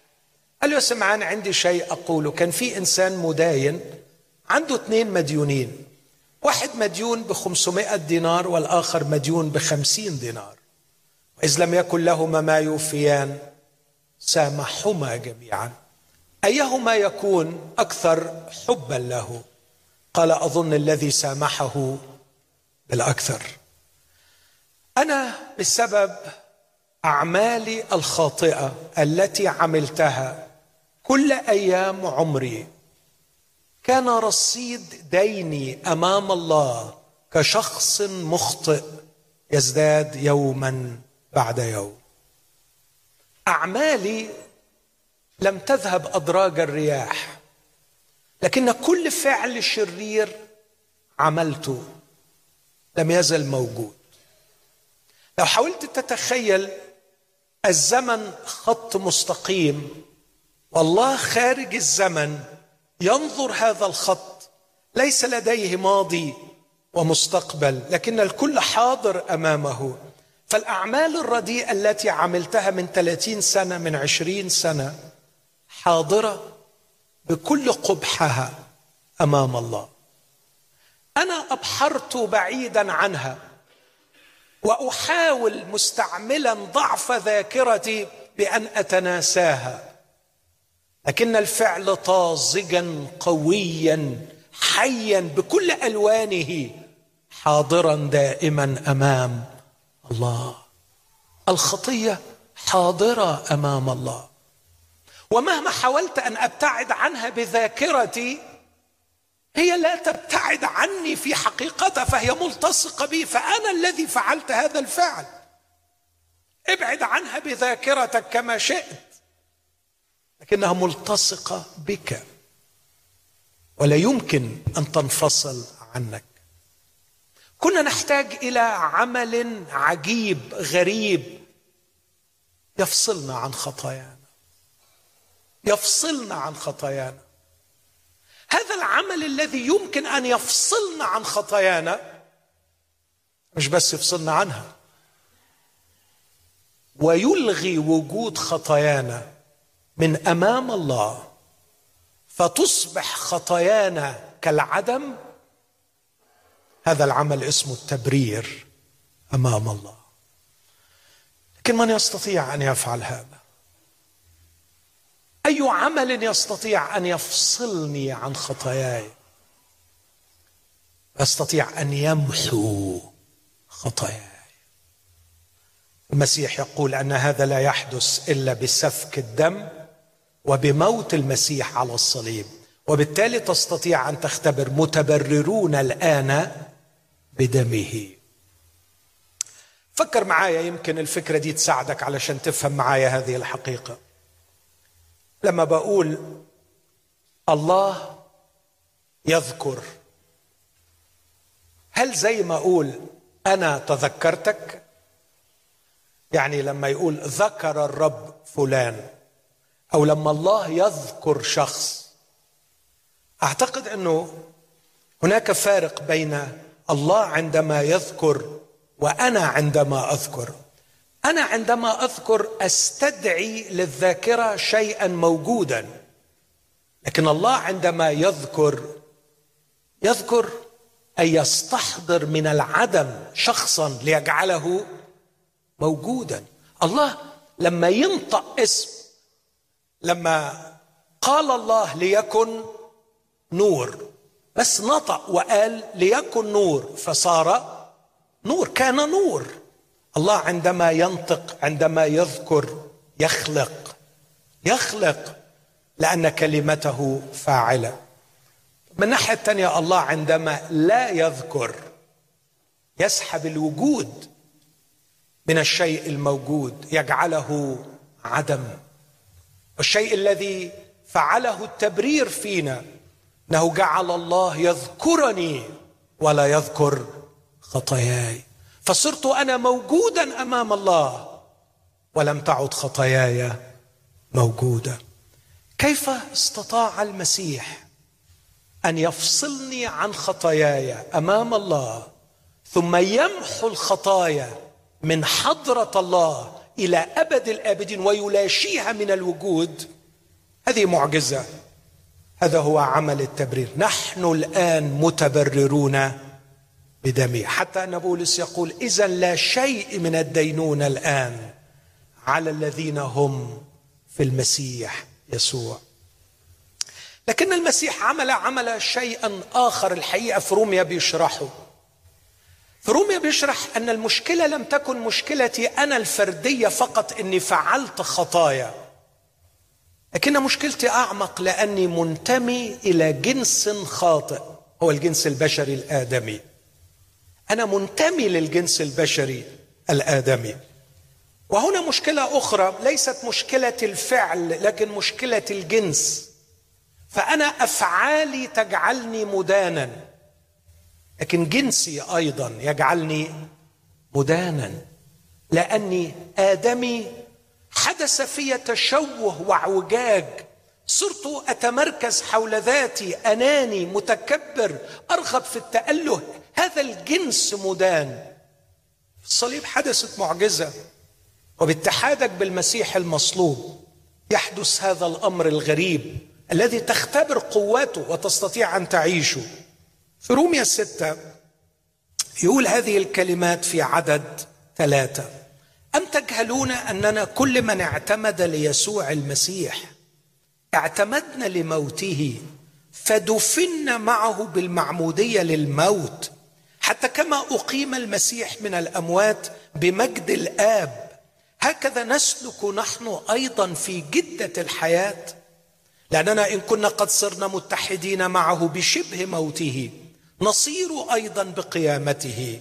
قال له سمعان عندي شيء أقوله. كان في إنسان مداين عنده اثنين مديونين. واحد مديون ب 500 دينار والآخر مديون ب 50 دينار. وإذ لم يكن لهما ما يوفيان سامحهما جميعا. أيهما يكون أكثر حبا له؟ قال أظن الذي سامحه بالأكثر. أنا بسبب أعمالي الخاطئة التي عملتها كل أيام عمري. كان رصيد ديني أمام الله كشخص مخطئ يزداد يوما بعد يوم. أعمالي لم تذهب أدراج الرياح لكن كل فعل شرير عملته لم يزل موجود. لو حاولت تتخيل الزمن خط مستقيم والله خارج الزمن ينظر هذا الخط. ليس لديه ماضي ومستقبل لكن الكل حاضر أمامه. فالأعمال الرديئة التي عملتها من ثلاثين سنة من عشرين سنة حاضرة بكل قبحها أمام الله. أنا أبحرت بعيدا عنها. وأحاول مستعملا ضعف ذاكرتي بأن أتناساها. لكن الفعل طازجا قويا حيا بكل ألوانه حاضرا دائما أمام الله. الخطية حاضرة أمام الله. ومهما حاولت أن أبتعد عنها بذاكرتي هي لا تبتعد عني في حقيقتها فهي ملتصقة بي فأنا الذي فعلت هذا الفعل. ابعد عنها بذاكرتك كما شئت لكنها ملتصقة بك ولا يمكن أن تنفصل عنك. كنا نحتاج إلى عمل عجيب غريب يفصلنا عن خطايانا. يفصلنا عن خطايانا. هذا العمل الذي يمكن أن يفصلنا عن خطايانا؟ مش بس يفصلنا عنها. ويلغي وجود خطايانا من أمام الله فتصبح خطايانا كالعدم. هذا العمل اسمه التبرير أمام الله. لكن من يستطيع أن يفعل هذا؟ أي عمل يستطيع أن يفصلني عن خطاياي؟ يستطيع أن يمحو خطاياي. المسيح يقول أن هذا لا يحدث إلا بسفك الدم وبموت المسيح على الصليب. وبالتالي تستطيع أن تختبر متبررون الآن بدمه. فكر معايا يمكن الفكرة دي تساعدك علشان تفهم معايا هذه الحقيقة. لما بقول الله يذكر هل زي ما أقول أنا تذكرتك؟ يعني لما يقول ذكر الرب فلان أو لما الله يذكر شخص أعتقد إنه هناك فارق بين الله عندما يذكر وأنا عندما أذكر. أنا عندما أذكر أستدعي للذاكرة شيئا موجودا لكن الله عندما يذكر يذكر أن يستحضر من العدم شخصا ليجعله موجودا. الله لما ينطق اسم لما قال الله ليكن نور بس نطق وقال ليكن نور فصار نور كان نور. الله عندما ينطق عندما يذكر يخلق. يخلق لأن كلمته فاعلة. من الناحية الثانية الله عندما لا يذكر يسحب الوجود من الشيء الموجود يجعله عدم. والشيء الذي فعله التبرير فينا إنه جعل الله يذكرني ولا يذكر خطاياي. فصرت أنا موجودا أمام الله ولم تعد خطاياي موجودة. كيف استطاع المسيح أن يفصلني عن خطاياي أمام الله ثم يمحو الخطايا من حضرة الله إلى أبد الأبدين ويلاشيها من الوجود؟ هذه معجزة. هذا هو عمل التبرير. نحن الآن متبررون بدمه حتى أن بولس يقول اذا لا شيء من الدينون الآن على الذين هم في المسيح يسوع. لكن المسيح عمل عمل شيئا آخر الحقيقة في روميا بيشرحه. في روميا بيشرح أن المشكلة لم تكن مشكلتي أنا الفردية فقط إني فعلت خطايا لكن مشكلتي أعمق لأني منتمي إلى جنس خاطئ هو الجنس البشري الآدمي. أنا منتمي للجنس البشري الآدمي. وهنا مشكلة أخرى ليست مشكلة الفعل لكن مشكلة الجنس. فأنا أفعالي تجعلني مدانا. لكن جنسي أيضا يجعلني مدانا. لأني آدمي حدث في تشوه وأعوجاج. صرت أتمركز حول ذاتي أناني متكبر أرغب في التأله. هذا الجنس مدان. في الصليب حدثت معجزة وباتحادك بالمسيح المصلوب. يحدث هذا الأمر الغريب الذي تختبر قوته وتستطيع أن تعيشه. في روميا الستة يقول هذه الكلمات في عدد ثلاثة. أم تجهلون أننا كل من اعتمد ليسوع المسيح اعتمدنا لموته فدفنا معه بالمعمودية للموت حتى كما أقيم المسيح من الأموات بمجد الآب هكذا نسلك نحن أيضا في جدة الحياة. لأننا إن كنا قد صرنا متحدين معه بشبه موته نصير أيضا بقيامته.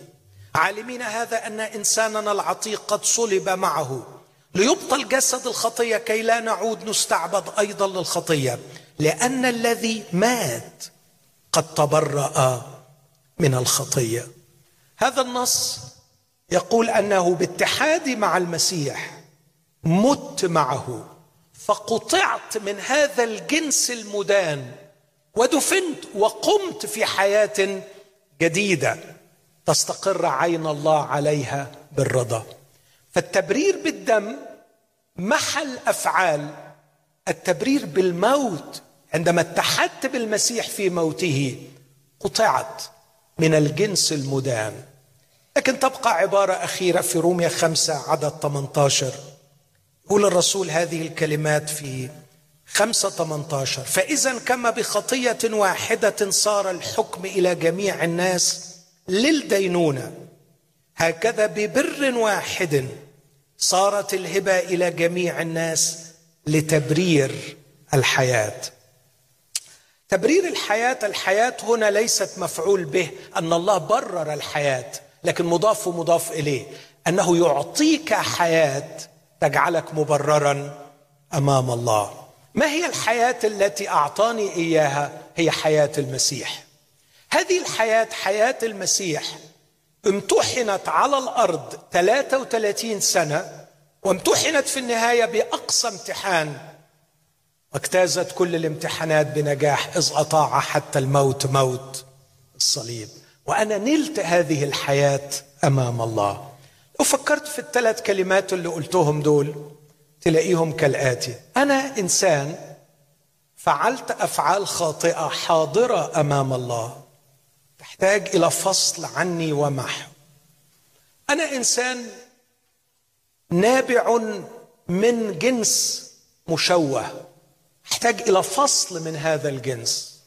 عالمين هذا أن إنساننا العتيق قد صلب معه. ليبطل جسد الخطية كي لا نعود نستعبد أيضا للخطية لأن الذي مات قد تبرأ. من الخطية. هذا النص يقول أنه باتحادي مع المسيح مت معه فقطعت من هذا الجنس المدان ودفنت وقمت في حياة جديدة تستقر عين الله عليها بالرضا. فالتبرير بالدم محل أفعال التبرير بالموت عندما اتحدت بالمسيح في موته قطعت من الجنس المدان. لكن تبقى عبارة أخيرة في رومية خمسة عدد 18 يقول الرسول هذه الكلمات في خمسة 18 فإذا كما بخطية واحدة صار الحكم إلى جميع الناس للدينونة. هكذا ببر واحد صارت الهبة إلى جميع الناس لتبرير الحياة. تبرير الحياة الحياة هنا ليست مفعول به أن الله برر الحياة لكن مضاف ومضاف إليه أنه يعطيك حياة تجعلك مبررا أمام الله. ما هي الحياة التي أعطاني إياها؟ هي حياة المسيح. هذه الحياة حياة المسيح امتحنت على الأرض 33 سنة وامتحنت في النهاية بأقصى امتحان واجتازت كل الامتحانات بنجاح إذ أطاع حتى الموت موت الصليب. وأنا نلت هذه الحياة أمام الله. لو فكرت في الثلاث كلمات اللي قلتهم دول تلاقيهم كالآتي. أنا إنسان فعلت أفعال خاطئة حاضرة أمام الله. تحتاج إلى فصل عني ومحو أنا إنسان نابع من جنس مشوه. احتاج إلى فصل من هذا الجنس.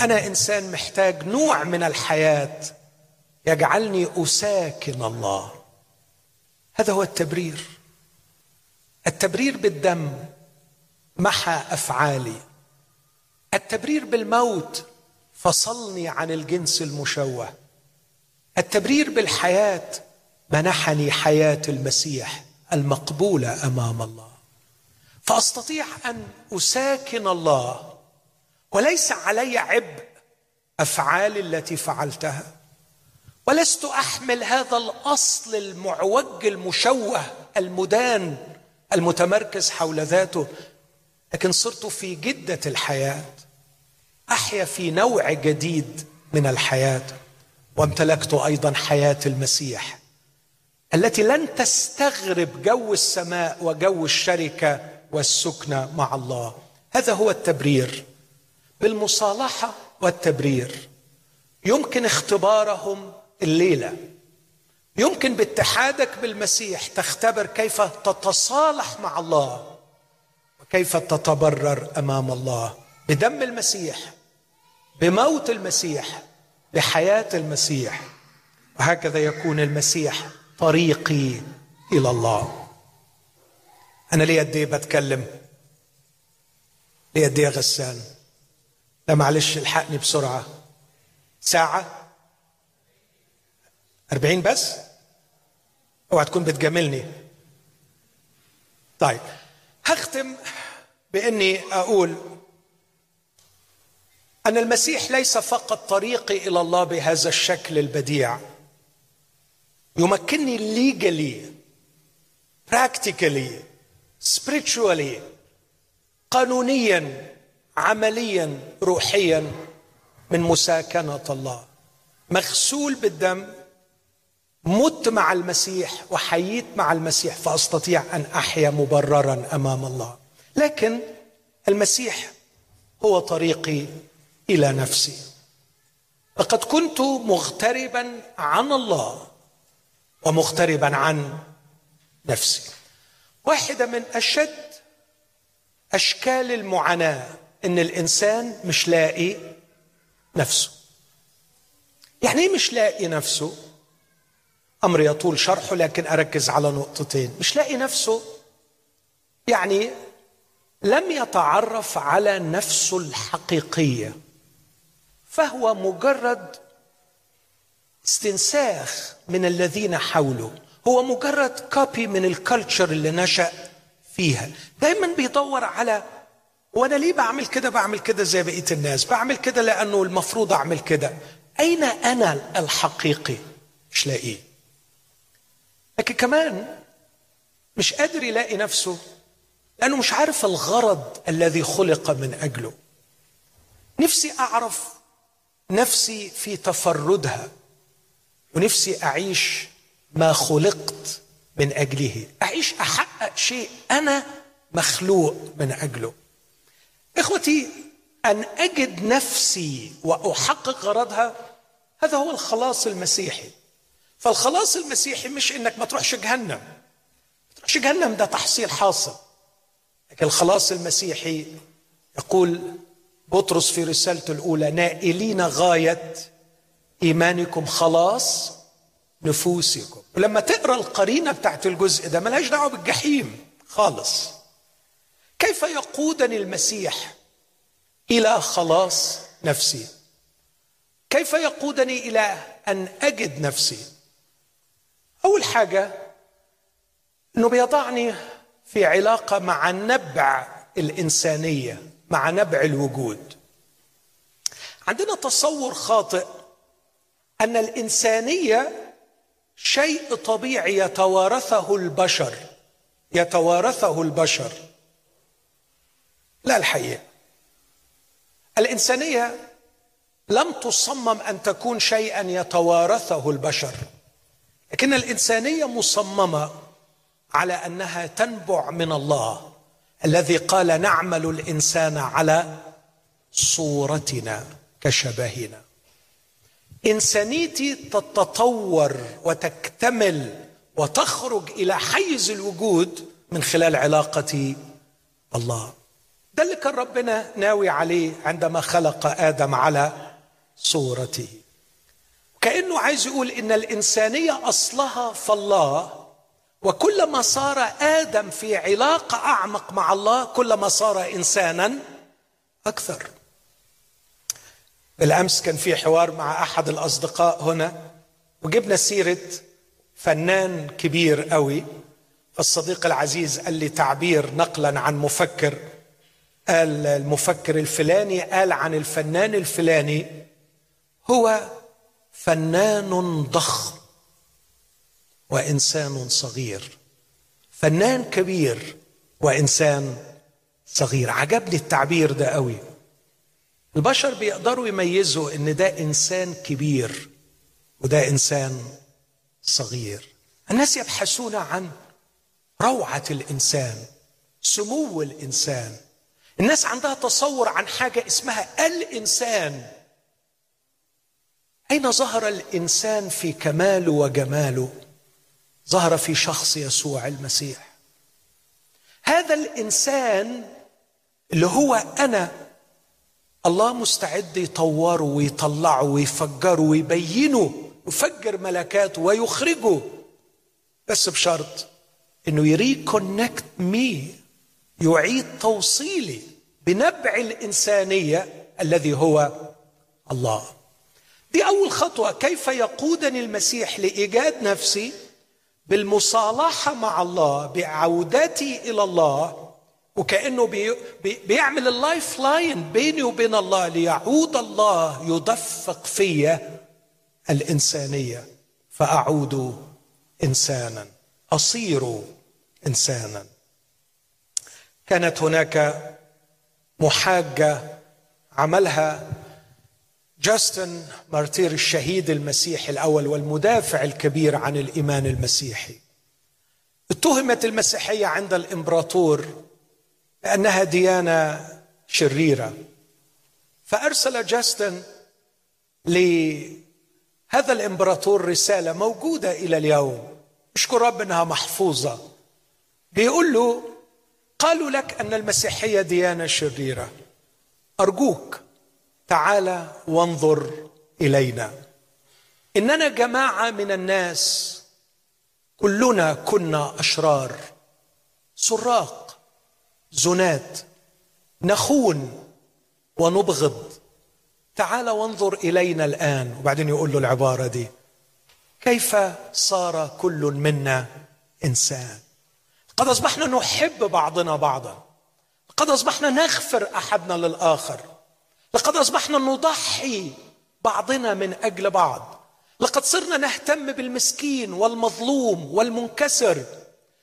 أنا إنسان محتاج نوع من الحياة يجعلني أساكن الله. هذا هو التبرير. التبرير بالدم محى أفعالي. التبرير بالموت فصلني عن الجنس المشوه. التبرير بالحياة منحني حياة المسيح المقبولة أمام الله. فاستطيع أن أساكن الله وليس علي عبء افعالي التي فعلتها ولست أحمل هذا الأصل المعوج المشوه المدان المتمركز حول ذاته لكن صرت في جدة الحياة أحيا في نوع جديد من الحياة وامتلكت أيضا حياة المسيح التي لن تستغرب جو السماء وجو الشركة والسكنه مع الله. هذا هو التبرير. بالمصالحة والتبرير. يمكن اختبارهم الليلة. يمكن باتحادك بالمسيح تختبر كيف تتصالح مع الله. وكيف تتبرر أمام الله. بدم المسيح. بموت المسيح. بحياة المسيح. وهكذا يكون المسيح طريقي إلى الله. أنا ليه قد إيه بتكلم؟ ليه قد إيه غسان؟ لا معلش الحقني بسرعة. ساعة؟ أربعين بس؟ أوعى تكون بتجاملني. طيب هختم بإني أقول أن المسيح ليس فقط طريقي إلى الله بهذا الشكل البديع. يمكنني legally practically spiritually قانونيا عمليا روحيا من مساكنة الله. مغسول بالدم مت مع المسيح وحييت مع المسيح فأستطيع أن أحيا مبررا أمام الله. لكن المسيح هو طريقي إلى نفسي. لقد كنت مغتربا عن الله ومغتربا عن نفسي. واحدة من أشد أشكال المعاناة إن الإنسان مش لاقي نفسه. يعني إيه مش لاقي نفسه؟ أمر يطول شرحه لكن أركز على نقطتين. مش لاقي نفسه يعني لم يتعرف على نفسه الحقيقية فهو مجرد استنساخ من الذين حوله. هو مجرد copy من ال culture اللي نشأ فيها. دايما بيدور على وأنا ليه بعمل كده؟ بعمل كده زي بقية الناس. بعمل كده لأنه المفروض أعمل كده. أين أنا الحقيقي؟ مش لاقيه. لكن كمان مش قادر يلاقي نفسه لأنه مش عارف الغرض الذي خلق من أجله. نفسي أعرف نفسي في تفردها ونفسي أعيش ما خلقت من أجله. أعيش أحقق شيء. أنا مخلوق من أجله. إخوتي أن أجد نفسي وأحقق غرضها هذا هو الخلاص المسيحي. فالخلاص المسيحي مش إنك ما تروحش جهنم. ما تروحش جهنم ده تحصيل حاصل. لكن الخلاص المسيحي يقول بطرس في رسالته الأولى نائلين غاية إيمانكم خلاص نفوسكم. ولما تقرأ القرينة بتاعت الجزء ده ملهاش دعوة بالجحيم خالص. كيف يقودني المسيح إلى خلاص نفسي؟ كيف يقودني إلى أن أجد نفسي؟ أول حاجة إنه بيضعني في علاقة مع نبع الإنسانية مع نبع الوجود. عندنا تصور خاطئ أن الإنسانية شيء طبيعي يتوارثه البشر. يتوارثه البشر. لا الحقيقة. الإنسانية لم تصمم أن تكون شيئا يتوارثه البشر. لكن الإنسانية مصممة على أنها تنبع من الله الذي قال نعمل الإنسان على صورتنا كشبهنا. إنسانيتي تتطور وتكتمل وتخرج إلى حيز الوجود من خلال علاقتي الله. ده اللي كان ربنا ناوي عليه عندما خلق آدم على صورته. كانه عايز يقول إن الإنسانية أصلها فالله وكلما صار آدم في علاقة أعمق مع الله كلما صار إنسانا أكثر. بالامس كان في حوار مع أحد الأصدقاء هنا وجبنا سيرة فنان كبير قوي فالصديق العزيز قال لي تعبير نقلا عن مفكر. قال المفكر الفلاني قال عن الفنان الفلاني هو فنان ضخم وإنسان صغير. فنان كبير وإنسان صغير. عجبني التعبير ده قوي. البشر بيقدروا يميزوا إن ده إنسان كبير وده إنسان صغير. الناس يبحثون عن روعة الإنسان سمو الإنسان. الناس عندها تصور عن حاجة اسمها الإنسان. أين ظهر الإنسان في كماله وجماله؟ ظهر في شخص يسوع المسيح. هذا الإنسان اللي هو أنا الله مستعد يطوره ويطلعه ويفجره ويبينه يفجر ملكاته ويخرجه. بس بشرط إنه يريكونكت مي يعيد توصيلي بنبع الإنسانية الذي هو الله. دي أول خطوة. كيف يقودني المسيح لإيجاد نفسي؟ بالمصالحة مع الله بعودتي إلى الله وكأنه بي بيعمل ال life line بيني وبين الله ليعود الله يدفق في الإنسانية. فأعود إنسانا أصير إنسانا. كانت هناك محاجة عملها Justin Martyr الشهيد المسيحي الأول والمدافع الكبير عن الإيمان المسيحي. اتهمت المسيحية عند الإمبراطور بانها ديانة شريرة. فأرسل جاستن لهذا الإمبراطور رسالة موجودة إلى اليوم. اشكر رب أنها محفوظة. بيقول له قالوا لك أن المسيحية ديانة شريرة. أرجوك تعال وانظر إلينا. إننا جماعة من الناس كلنا كنا أشرار سراق زنات نخون ونبغض. تعال وانظر إلينا الآن. وبعدين يقول له العبارة دي كيف صار كل منا إنسان؟ قد أصبحنا نحب بعضنا بعضا. قد أصبحنا نغفر أحدنا للآخر. لقد أصبحنا نضحي بعضنا من أجل بعض. لقد صرنا نهتم بالمسكين والمظلوم والمنكسر.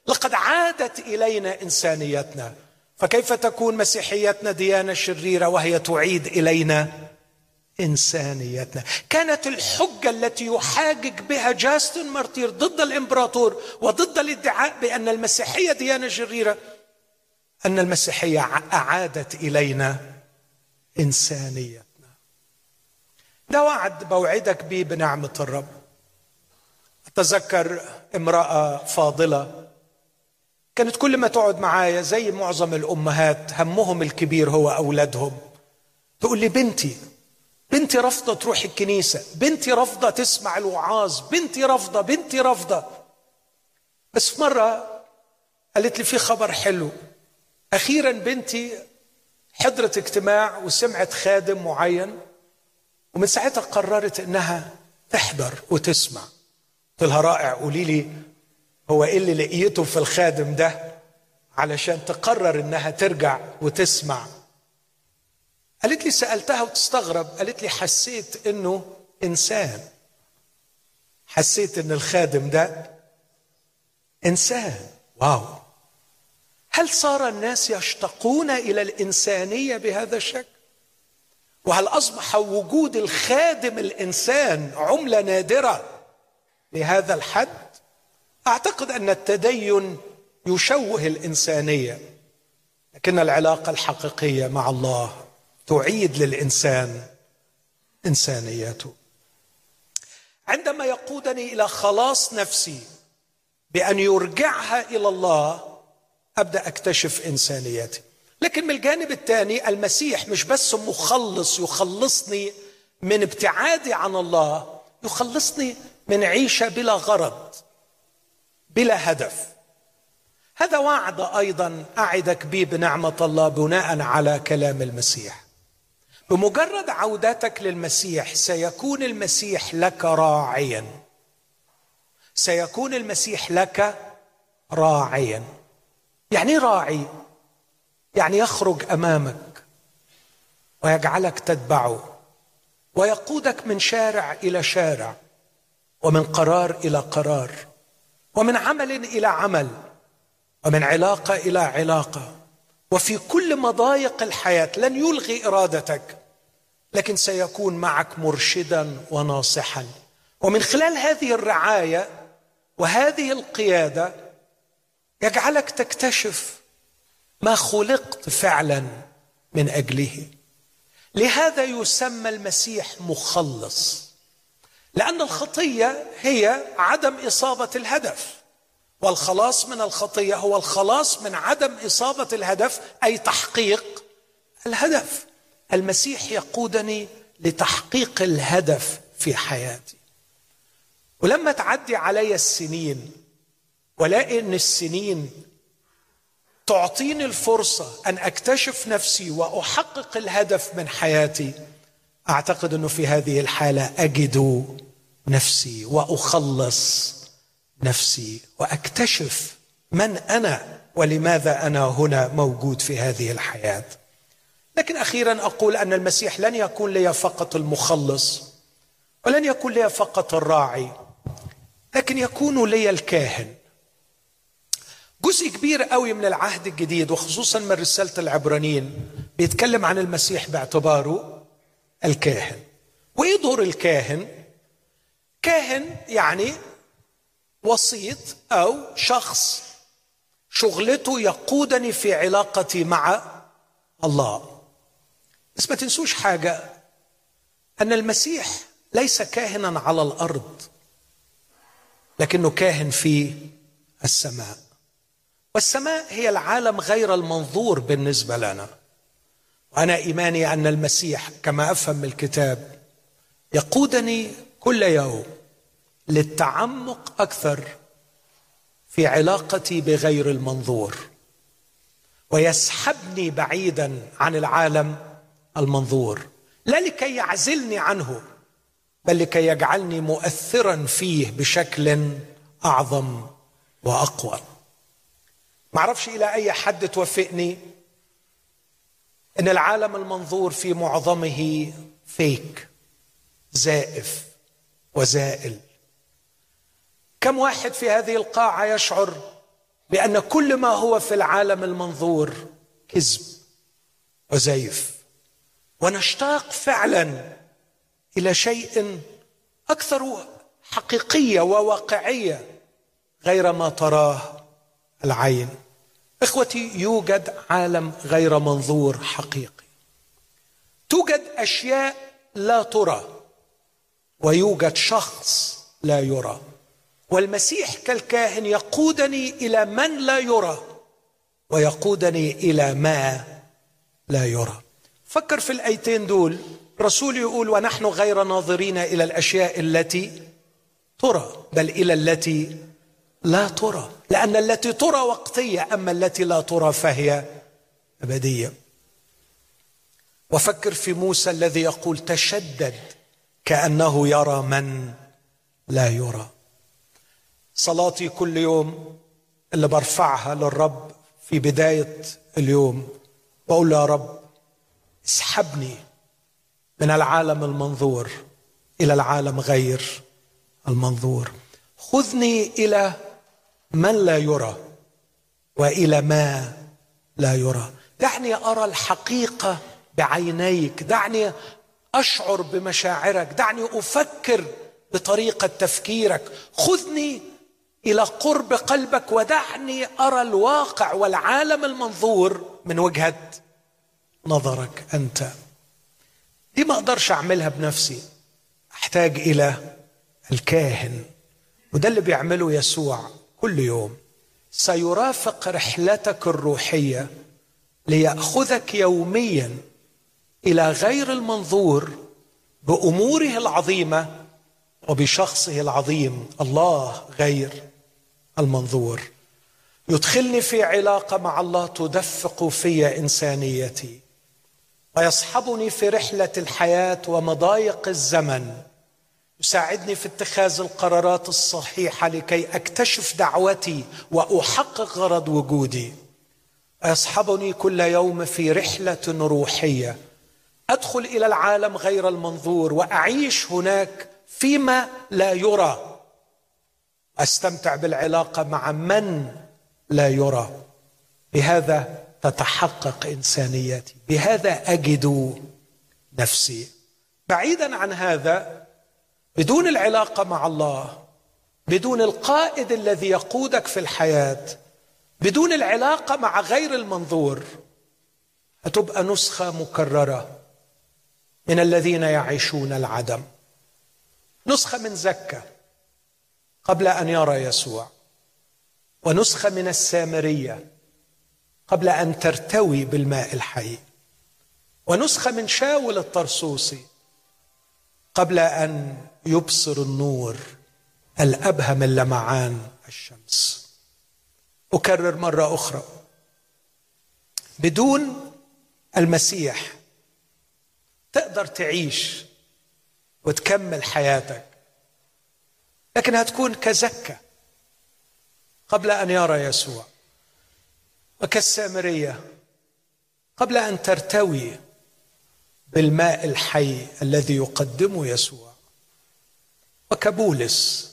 لقد عادت إلينا إنسانيتنا. فكيف تكون مسيحيتنا ديانة شريرة وهي تعيد إلينا إنسانيتنا؟ كانت الحجة التي يحاجج بها جاستن مارتير ضد الإمبراطور وضد الادعاء بأن المسيحية ديانة شريرة أن المسيحية أعادت إلينا إنسانيتنا. ده وعد بوعدك بيه بنعمة الرب. أتذكر امرأة فاضلة كانت كل ما تقعد معايا زي معظم الأمهات همهم الكبير هو أولادهم. تقول لي بنتي بنتي رافضة تروح الكنيسة بنتي رافضة تسمع الوعاظ بنتي رافضة بنتي رافضة. بس في مرة قالت لي في خبر حلو. أخيرا بنتي حضرت اجتماع وسمعت خادم معين ومن ساعتها قررت إنها تحضر وتسمع. قلت لها رائع. قولي لي هو إيه اللي لقيته في الخادم ده علشان تقرر إنها ترجع وتسمع. قالت لي سألتها وتستغرب قالت لي حسيت إنه إنسان. حسيت إن الخادم ده إنسان. واو! هل صار الناس يشتقون إلى الإنسانية بهذا الشكل؟ وهل أصبح وجود الخادم الإنسان عملة نادرة لهذا الحد؟ أعتقد أن التدين يشوه الإنسانية لكن العلاقة الحقيقية مع الله تعيد للإنسان انسانيته عندما يقودني إلى خلاص نفسي بأن يرجعها إلى الله أبدأ أكتشف انسانيتي لكن من الجانب الثاني المسيح مش بس مخلص يخلصني من ابتعادي عن الله يخلصني من عيشة بلا غرض. بلا هدف. هذا وعد أيضا أعدك به بنعمة الله بناء على كلام المسيح. بمجرد عودتك للمسيح سيكون المسيح لك راعيا. سيكون المسيح لك راعيا. يعني راعي يعني يخرج أمامك ويجعلك تتبعه ويقودك من شارع إلى شارع ومن قرار إلى قرار. ومن عمل إلى عمل ومن علاقة إلى علاقة. وفي كل مضايق الحياة لن يلغي إرادتك لكن سيكون معك مرشدا وناصحا. ومن خلال هذه الرعاية وهذه القيادة يجعلك تكتشف ما خلقت فعلا من أجله. لهذا يسمى المسيح مخلص. لأن الخطية هي عدم إصابة الهدف. والخلاص من الخطية هو الخلاص من عدم إصابة الهدف أي تحقيق الهدف. المسيح يقودني لتحقيق الهدف في حياتي. ولما تعدي علي السنين ولاقي إن السنين تعطيني الفرصة أن أكتشف نفسي وأحقق الهدف من حياتي أعتقد أنه في هذه الحالة أجد نفسي وأخلص نفسي وأكتشف من أنا ولماذا أنا هنا موجود في هذه الحياة. لكن أخيرا أقول أن المسيح لن يكون لي فقط المخلص ولن يكون لي فقط الراعي لكن يكون لي الكاهن. جزء كبير قوي من العهد الجديد وخصوصا من رسالة العبرانيين بيتكلم عن المسيح باعتباره الكاهن. وايه دور الكاهن. كاهن يعني وسيط أو شخص. شغلته يقودني في علاقتي مع الله. بس ما تنسوش حاجة. أن المسيح ليس كاهنا على الأرض. لكنه كاهن في السماء. والسماء هي العالم غير المنظور بالنسبة لنا. وأنا إيماني أن المسيح كما أفهم الكتاب يقودني كل يوم للتعمق أكثر في علاقتي بغير المنظور ويسحبني بعيدا عن العالم المنظور. لا لكي يعزلني عنه بل لكي يجعلني مؤثرا فيه بشكل أعظم وأقوى. معرفش إلى أي حد توافقني إن العالم المنظور في معظمه فيك زائف وزائل. كم واحد في هذه القاعة يشعر بأن كل ما هو في العالم المنظور كذب وزيف. ونشتاق فعلا إلى شيء أكثر حقيقية وواقعية غير ما تراه العين. إخوتي يوجد عالم غير منظور حقيقي. توجد أشياء لا ترى ويوجد شخص لا يرى. والمسيح كالكاهن يقودني إلى من لا يرى ويقودني إلى ما لا يرى. فكر في الآيتين دول. رسول يقول ونحن غير ناظرين إلى الأشياء التي ترى بل إلى التي لا ترى لأن التي ترى وقتية أما التي لا ترى فهي أبدية. وفكر في موسى الذي يقول تشدد كأنه يرى من لا يرى. صلاتي كل يوم اللي برفعها للرب في بداية اليوم. بقول يا رب اسحبني من العالم المنظور إلى العالم غير المنظور. خذني إلى من لا يرى وإلى ما لا يرى. دعني أرى الحقيقة بعينيك. دعني أشعر بمشاعرك. دعني أفكر بطريقة تفكيرك. خذني إلى قرب قلبك ودعني أرى الواقع والعالم المنظور من وجهة نظرك أنت. دي ما أقدرش أعملها بنفسي. أحتاج إلى الكاهن. وده اللي بيعمله يسوع. كل يوم. سيرافق رحلتك الروحية ليأخذك يوميا إلى غير المنظور بأموره العظيمة وبشخصه العظيم الله غير المنظور. يدخلني في علاقة مع الله تدفق في إنسانيتي. ويصحبني في رحلة الحياة ومضايق الزمن. يساعدني في اتخاذ القرارات الصحيحة لكي أكتشف دعوتي وأحقق غرض وجودي. ويصحبني كل يوم في رحلة روحية. أدخل إلى العالم غير المنظور وأعيش هناك فيما لا يرى. أستمتع بالعلاقة مع من لا يرى. بهذا تتحقق إنسانيتي. بهذا أجد نفسي. بعيدا عن هذا بدون العلاقة مع الله بدون القائد الذي يقودك في الحياة بدون العلاقة مع غير المنظور هتبقى نسخة مكررة من الذين يعيشون العدم. نسخة من زكه قبل أن يرى يسوع ونسخة من السامرية قبل أن ترتوي بالماء الحي ونسخة من شاول الطرسوسي قبل أن يبصر النور الابهى من لمعان الشمس. أكرر مرة أخرى. بدون المسيح تقدر تعيش وتكمل حياتك. لكن هتكون كزكة. قبل أن يرى يسوع. وكالسامرية. قبل أن ترتوي بالماء الحي الذي يقدمه يسوع. وكبولس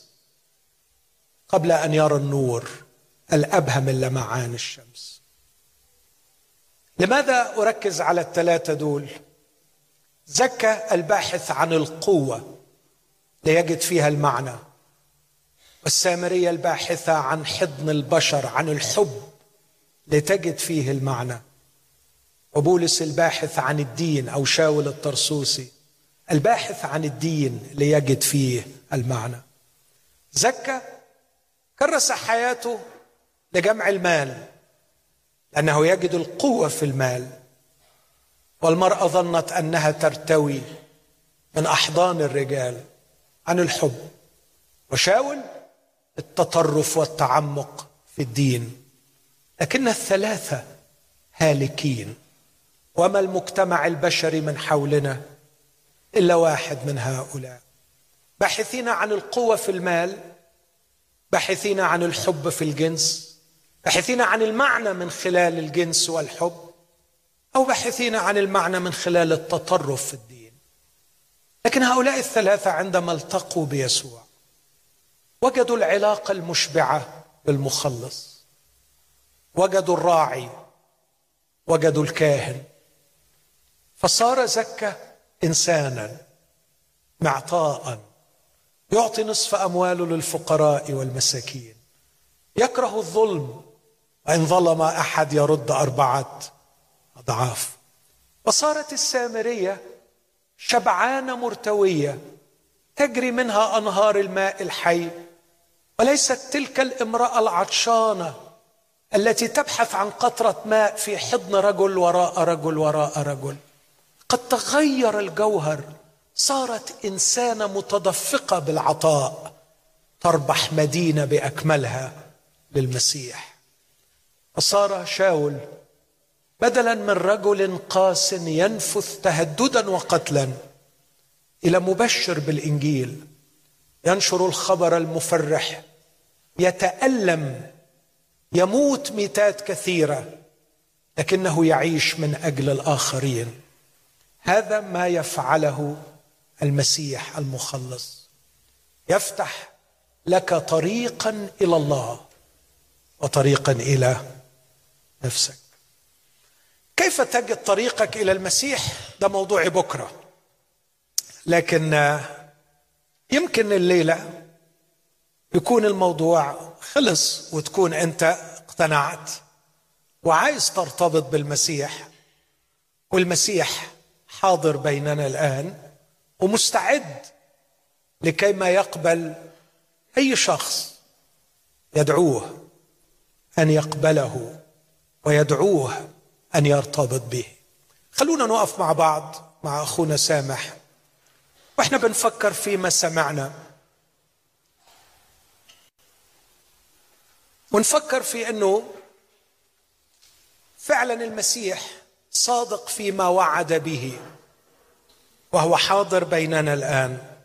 قبل أن يرى النور الابهى من لمعان الشمس. لماذا أركز على الثلاثة دول؟ زكى الباحث عن القوة ليجد فيها المعنى والسامرية الباحثة عن حضن البشر عن الحب لتجد فيه المعنى. وبولس الباحث عن الدين أو شاول الطرسوسي الباحث عن الدين ليجد فيه المعنى. زكى كرس حياته لجمع المال لأنه يجد القوة في المال. والمرأة ظنت أنها ترتوي من أحضان الرجال عن الحب وشاول التطرف والتعمق في الدين. لكن الثلاثة هالكين. وما المجتمع البشري من حولنا إلا واحد من هؤلاء؟ باحثين عن القوة في المال باحثين عن الحب في الجنس باحثين عن المعنى من خلال الجنس والحب أو باحثين عن المعنى من خلال التطرف في الدين. لكن هؤلاء الثلاثة عندما التقوا بيسوع وجدوا العلاقة المشبعة بالمخلص وجدوا الراعي وجدوا الكاهن. فصار زكى إنسانا معطاء يعطي نصف امواله للفقراء والمساكين. يكره الظلم. وإن ظلم أحد يرد أربعة أضعاف. وصارت السامرية شبعانة مرتوية تجري منها أنهار الماء الحي. وليست تلك الامرأة العطشانة التي تبحث عن قطرة ماء في حضن رجل وراء رجل وراء رجل. قد تغير الجوهر. صارت إنسانة متدفقة بالعطاء تربح مدينة بأكملها للمسيح. فصار شاول بدلا من رجل قاس ينفث تهددا وقتلا إلى مبشر بالإنجيل. ينشر الخبر المفرح يتألم يموت ميتات كثيرة لكنه يعيش من أجل الآخرين. هذا ما يفعله المسيح المخلص. يفتح لك طريقا إلى الله وطريقا إلى نفسك. كيف تجد طريقك إلى المسيح؟ ده موضوع بكرة. لكن يمكن الليلة يكون الموضوع خلص وتكون أنت اقتنعت وعايز ترتبط بالمسيح والمسيح حاضر بيننا الآن. ومستعد لكي ما يقبل أي شخص يدعوه أن يقبله ويدعوه أن يرتبط به. خلونا نقف مع بعض مع أخونا سامح. وإحنا بنفكر فيما سمعنا. ونفكر في إنه فعلا المسيح صادق فيما وعد به. وهو حاضر بيننا الآن.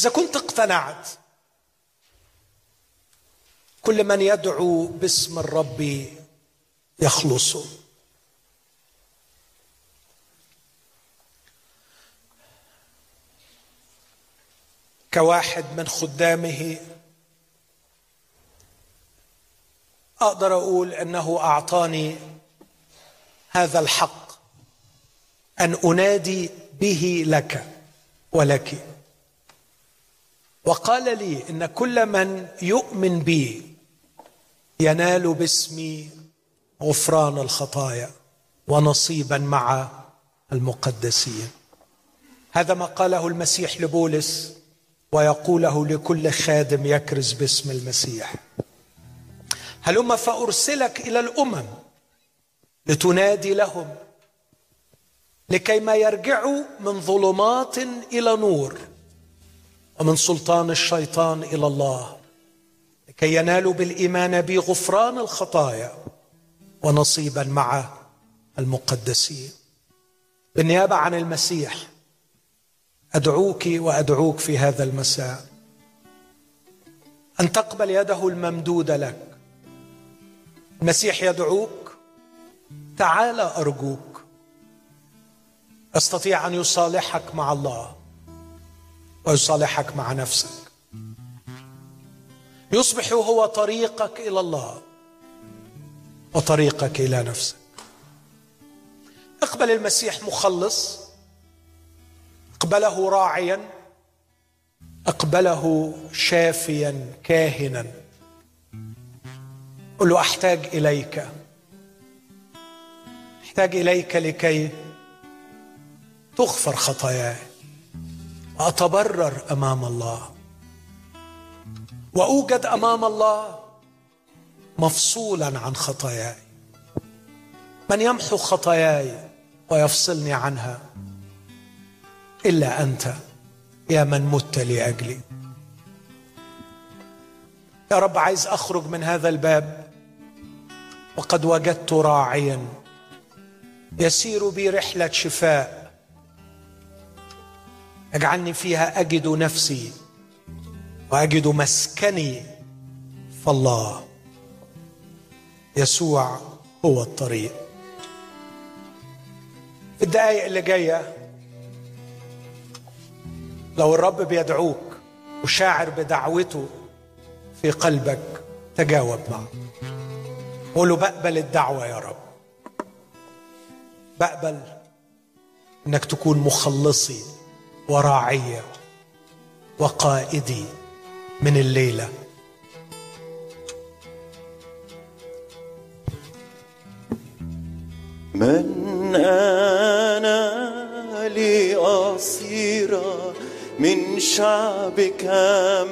إذا كنت اقتنعت كل من يدعو باسم الرب يخلص. كواحد من خدامه أقدر أقول إنه أعطاني هذا الحق أن أنادي به لك ولك. وقال لي إن كل من يؤمن بي ينال باسمي غفران الخطايا ونصيبا مع المقدسين. هذا ما قاله المسيح لبولس ويقوله لكل خادم يكرز باسم المسيح. هلم فأرسلك إلى الأمم لتنادي لهم. لكي ما يرجعوا من ظلمات إلى نور ومن سلطان الشيطان إلى الله. لكي ينالوا بالإيمان بي غفران الخطايا ونصيبا مع المقدسين. بالنيابة عن المسيح أدعوك وأدعوك في هذا المساء. أن تقبل يده الممدودة لك. المسيح يدعوك تعال أرجوك. أستطيع أن يصالحك مع الله ويصالحك مع نفسك. يصبح هو طريقك إلى الله وطريقك إلى نفسك. اقبل المسيح مخلص. اقبله راعيا. اقبله شافيا كاهنا. قل له أحتاج إليك. احتاج إليك لكي تغفر خطاياي وأتبرر أمام الله وأوجد أمام الله مفصولا عن خطاياي. من يمحو خطاياي ويفصلني عنها إلا أنت يا من مت لأجلي. يا رب عايز أخرج من هذا الباب وقد وجدت راعيا يسير بي رحلة شفاء. اجعلني فيها أجد نفسي وأجد مسكني فالله يسوع هو الطريق. في الدقائق اللي جاية لو الرب بيدعوك وشاعر بدعوته في قلبك تجاوب معه. قول له بقبل الدعوة يا رب. بقبل إنك تكون مخلصي وراعيه وقائدي من الليلة. من أنا لي من شعبك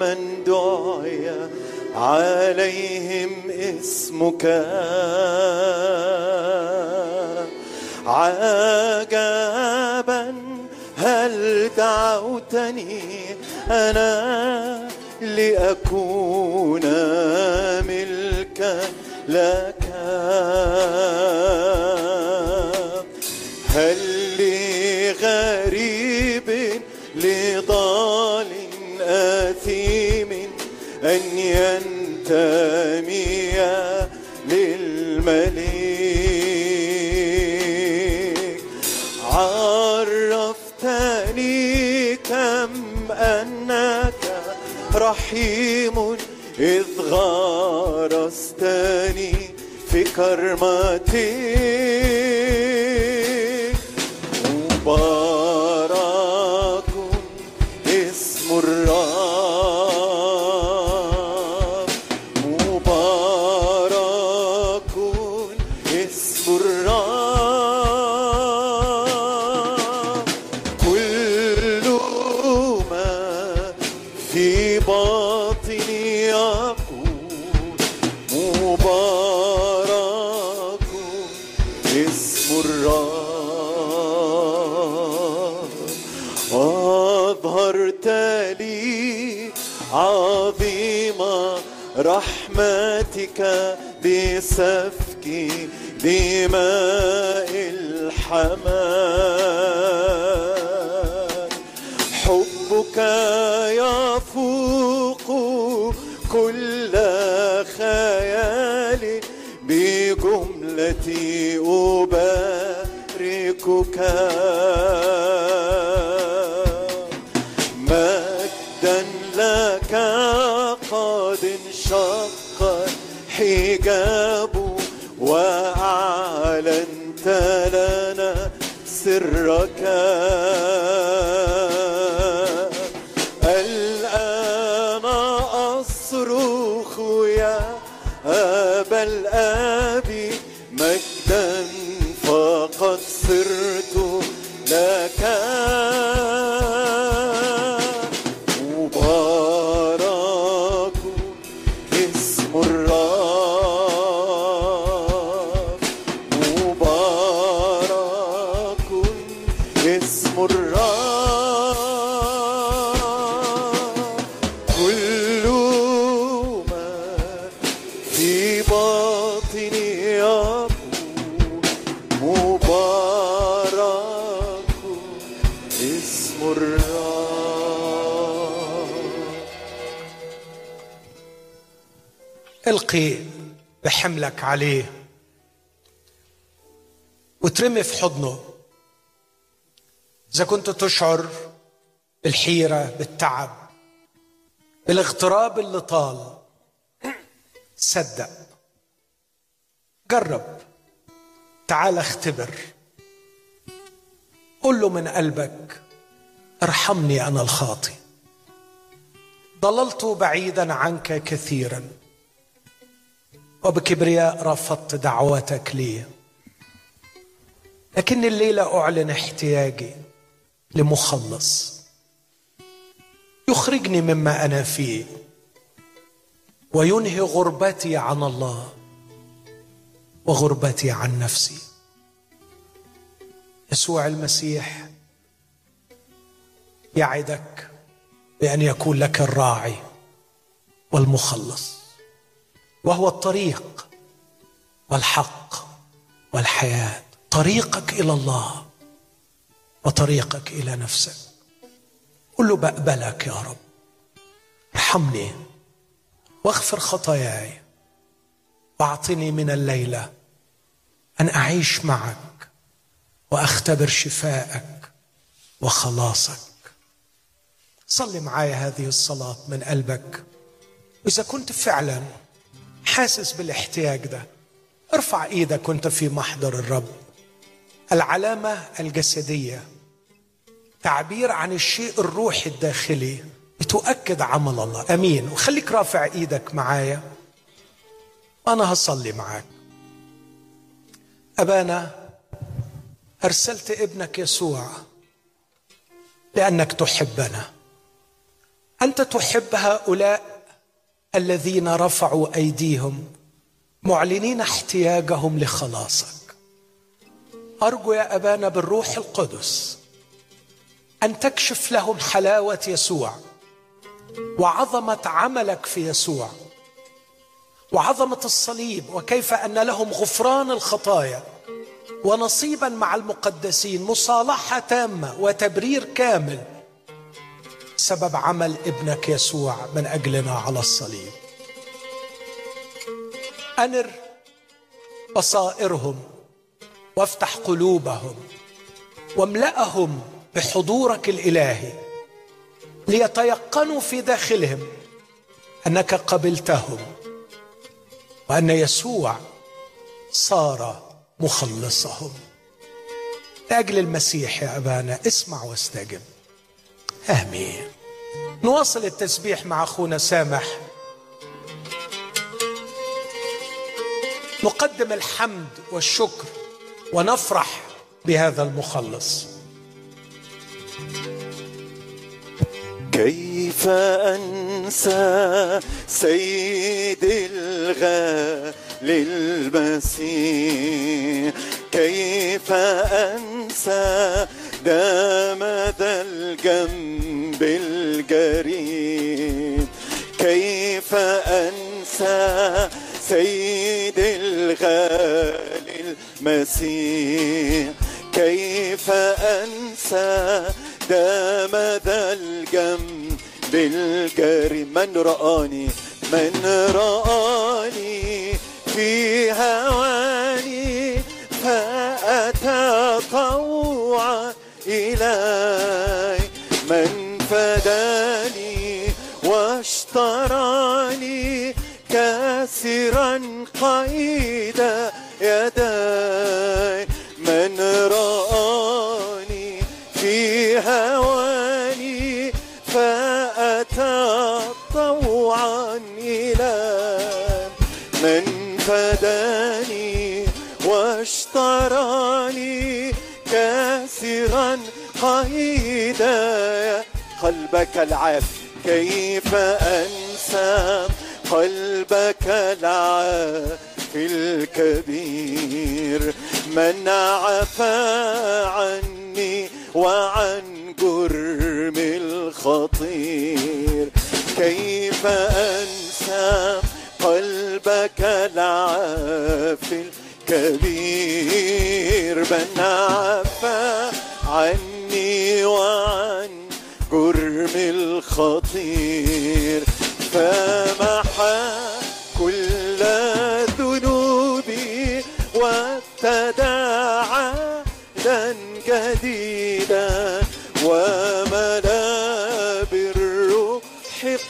من دعي عليهم اسمك. عجبا هل دعوتني أنا لأكون ملكا لك؟ هل لغريب لضال آثيم أن ينتمي للملك؟ رحيم إذ غرستني في كرمتي. رحمتك بسفك دماء الحمام. حبك يفوق كل خيال. بجملتي أباركك. سرك عليه. وترمي في حضنه. إذا كنت تشعر بالحيرة بالتعب بالاغتراب اللي طال صدق. جرب. تعال اختبر. قل له من قلبك ارحمني أنا الخاطي ضللت بعيدا عنك كثيرا. وبكبرياء رفضت دعوتك لي. لكن الليلة أعلن احتياجي لمخلص. يخرجني مما أنا فيه وينهي غربتي عن الله وغربتي عن نفسي. يسوع المسيح يعدك بأن يكون لك الراعي والمخلص. وهو الطريق والحق والحياة. طريقك إلى الله وطريقك إلى نفسك. قل له بقبلك يا رب. ارحمني واغفر خطاياي واعطني من الليلة أن أعيش معك وأختبر شفاءك وخلاصك. صلي معايا هذه الصلاة من قلبك. وإذا كنت فعلا حاسس بالاحتياج ده. ارفع إيدك وانت في محضر الرب. العلامة الجسدية. تعبير عن الشيء الروحي الداخلي. بتؤكد عمل الله. أمين. وخليك رافع إيدك معايا. أنا هصلي معاك. أبانا أرسلت ابنك يسوع لأنك تحبنا. أنت تحب هؤلاء؟ الذين رفعوا أيديهم معلنين احتياجهم لخلاصك. أرجو يا أبانا بالروح القدس أن تكشف لهم حلاوة يسوع وعظمة عملك في يسوع وعظمة الصليب وكيف أن لهم غفران الخطايا ونصيبا مع المقدسين مصالحة تامة وتبرير كامل سبب عمل ابنك يسوع من أجلنا على الصليب. أنر بصائرهم وافتح قلوبهم واملأهم بحضورك الإلهي ليتيقنوا في داخلهم أنك قبلتهم وأن يسوع صار مخلصهم. لأجل المسيح يا أبانا اسمع واستجب. آمين. نواصل التسبيح مع أخونا سامح. نقدم الحمد والشكر ونفرح بهذا المخلص. كيف أنسى سيد الغالي المسيح؟ كيف أنسى دام ذا الجنب الجريد كيف أنسى سيد الغالي المسيح؟ كيف أنسى دام ذا الجنب الجري من رآني من رآني في هواني فأتى طوعا إلي من فداني واشتراني كاسرا قيد يدي من رآني في هواني قيدا قلبك العاف كيف أنسى؟ قلبك العاف الكبير. من عفا عني وعن جرم الخطير. كيف أنسى؟ قلبك العاف الكبير. من عفا عني وعن جرم الخطير فمحى كل ذنوبي وابتدى عهدا جديدا وملا بالروح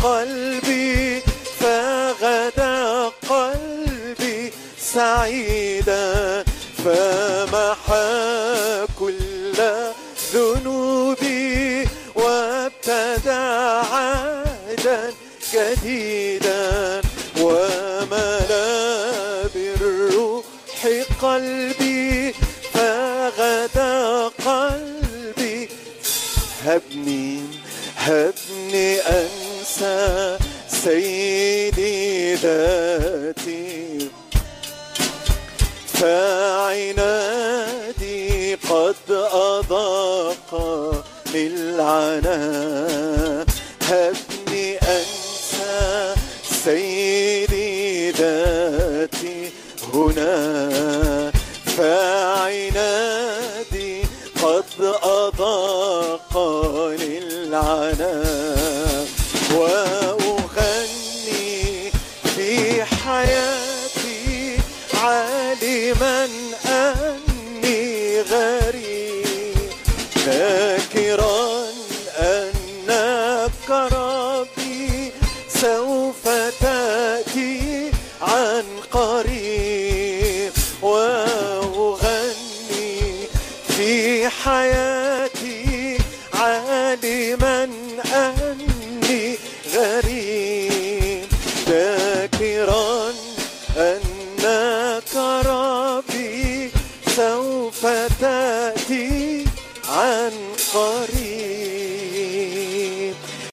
قلبي فغدا قلبي سعيدا فمحى هبني أنسى سيدي ذاتي. فعنادي قد أضاق العنا هبني أنسى سيدي ذاتي هنا. فعنادي للعنا وأغني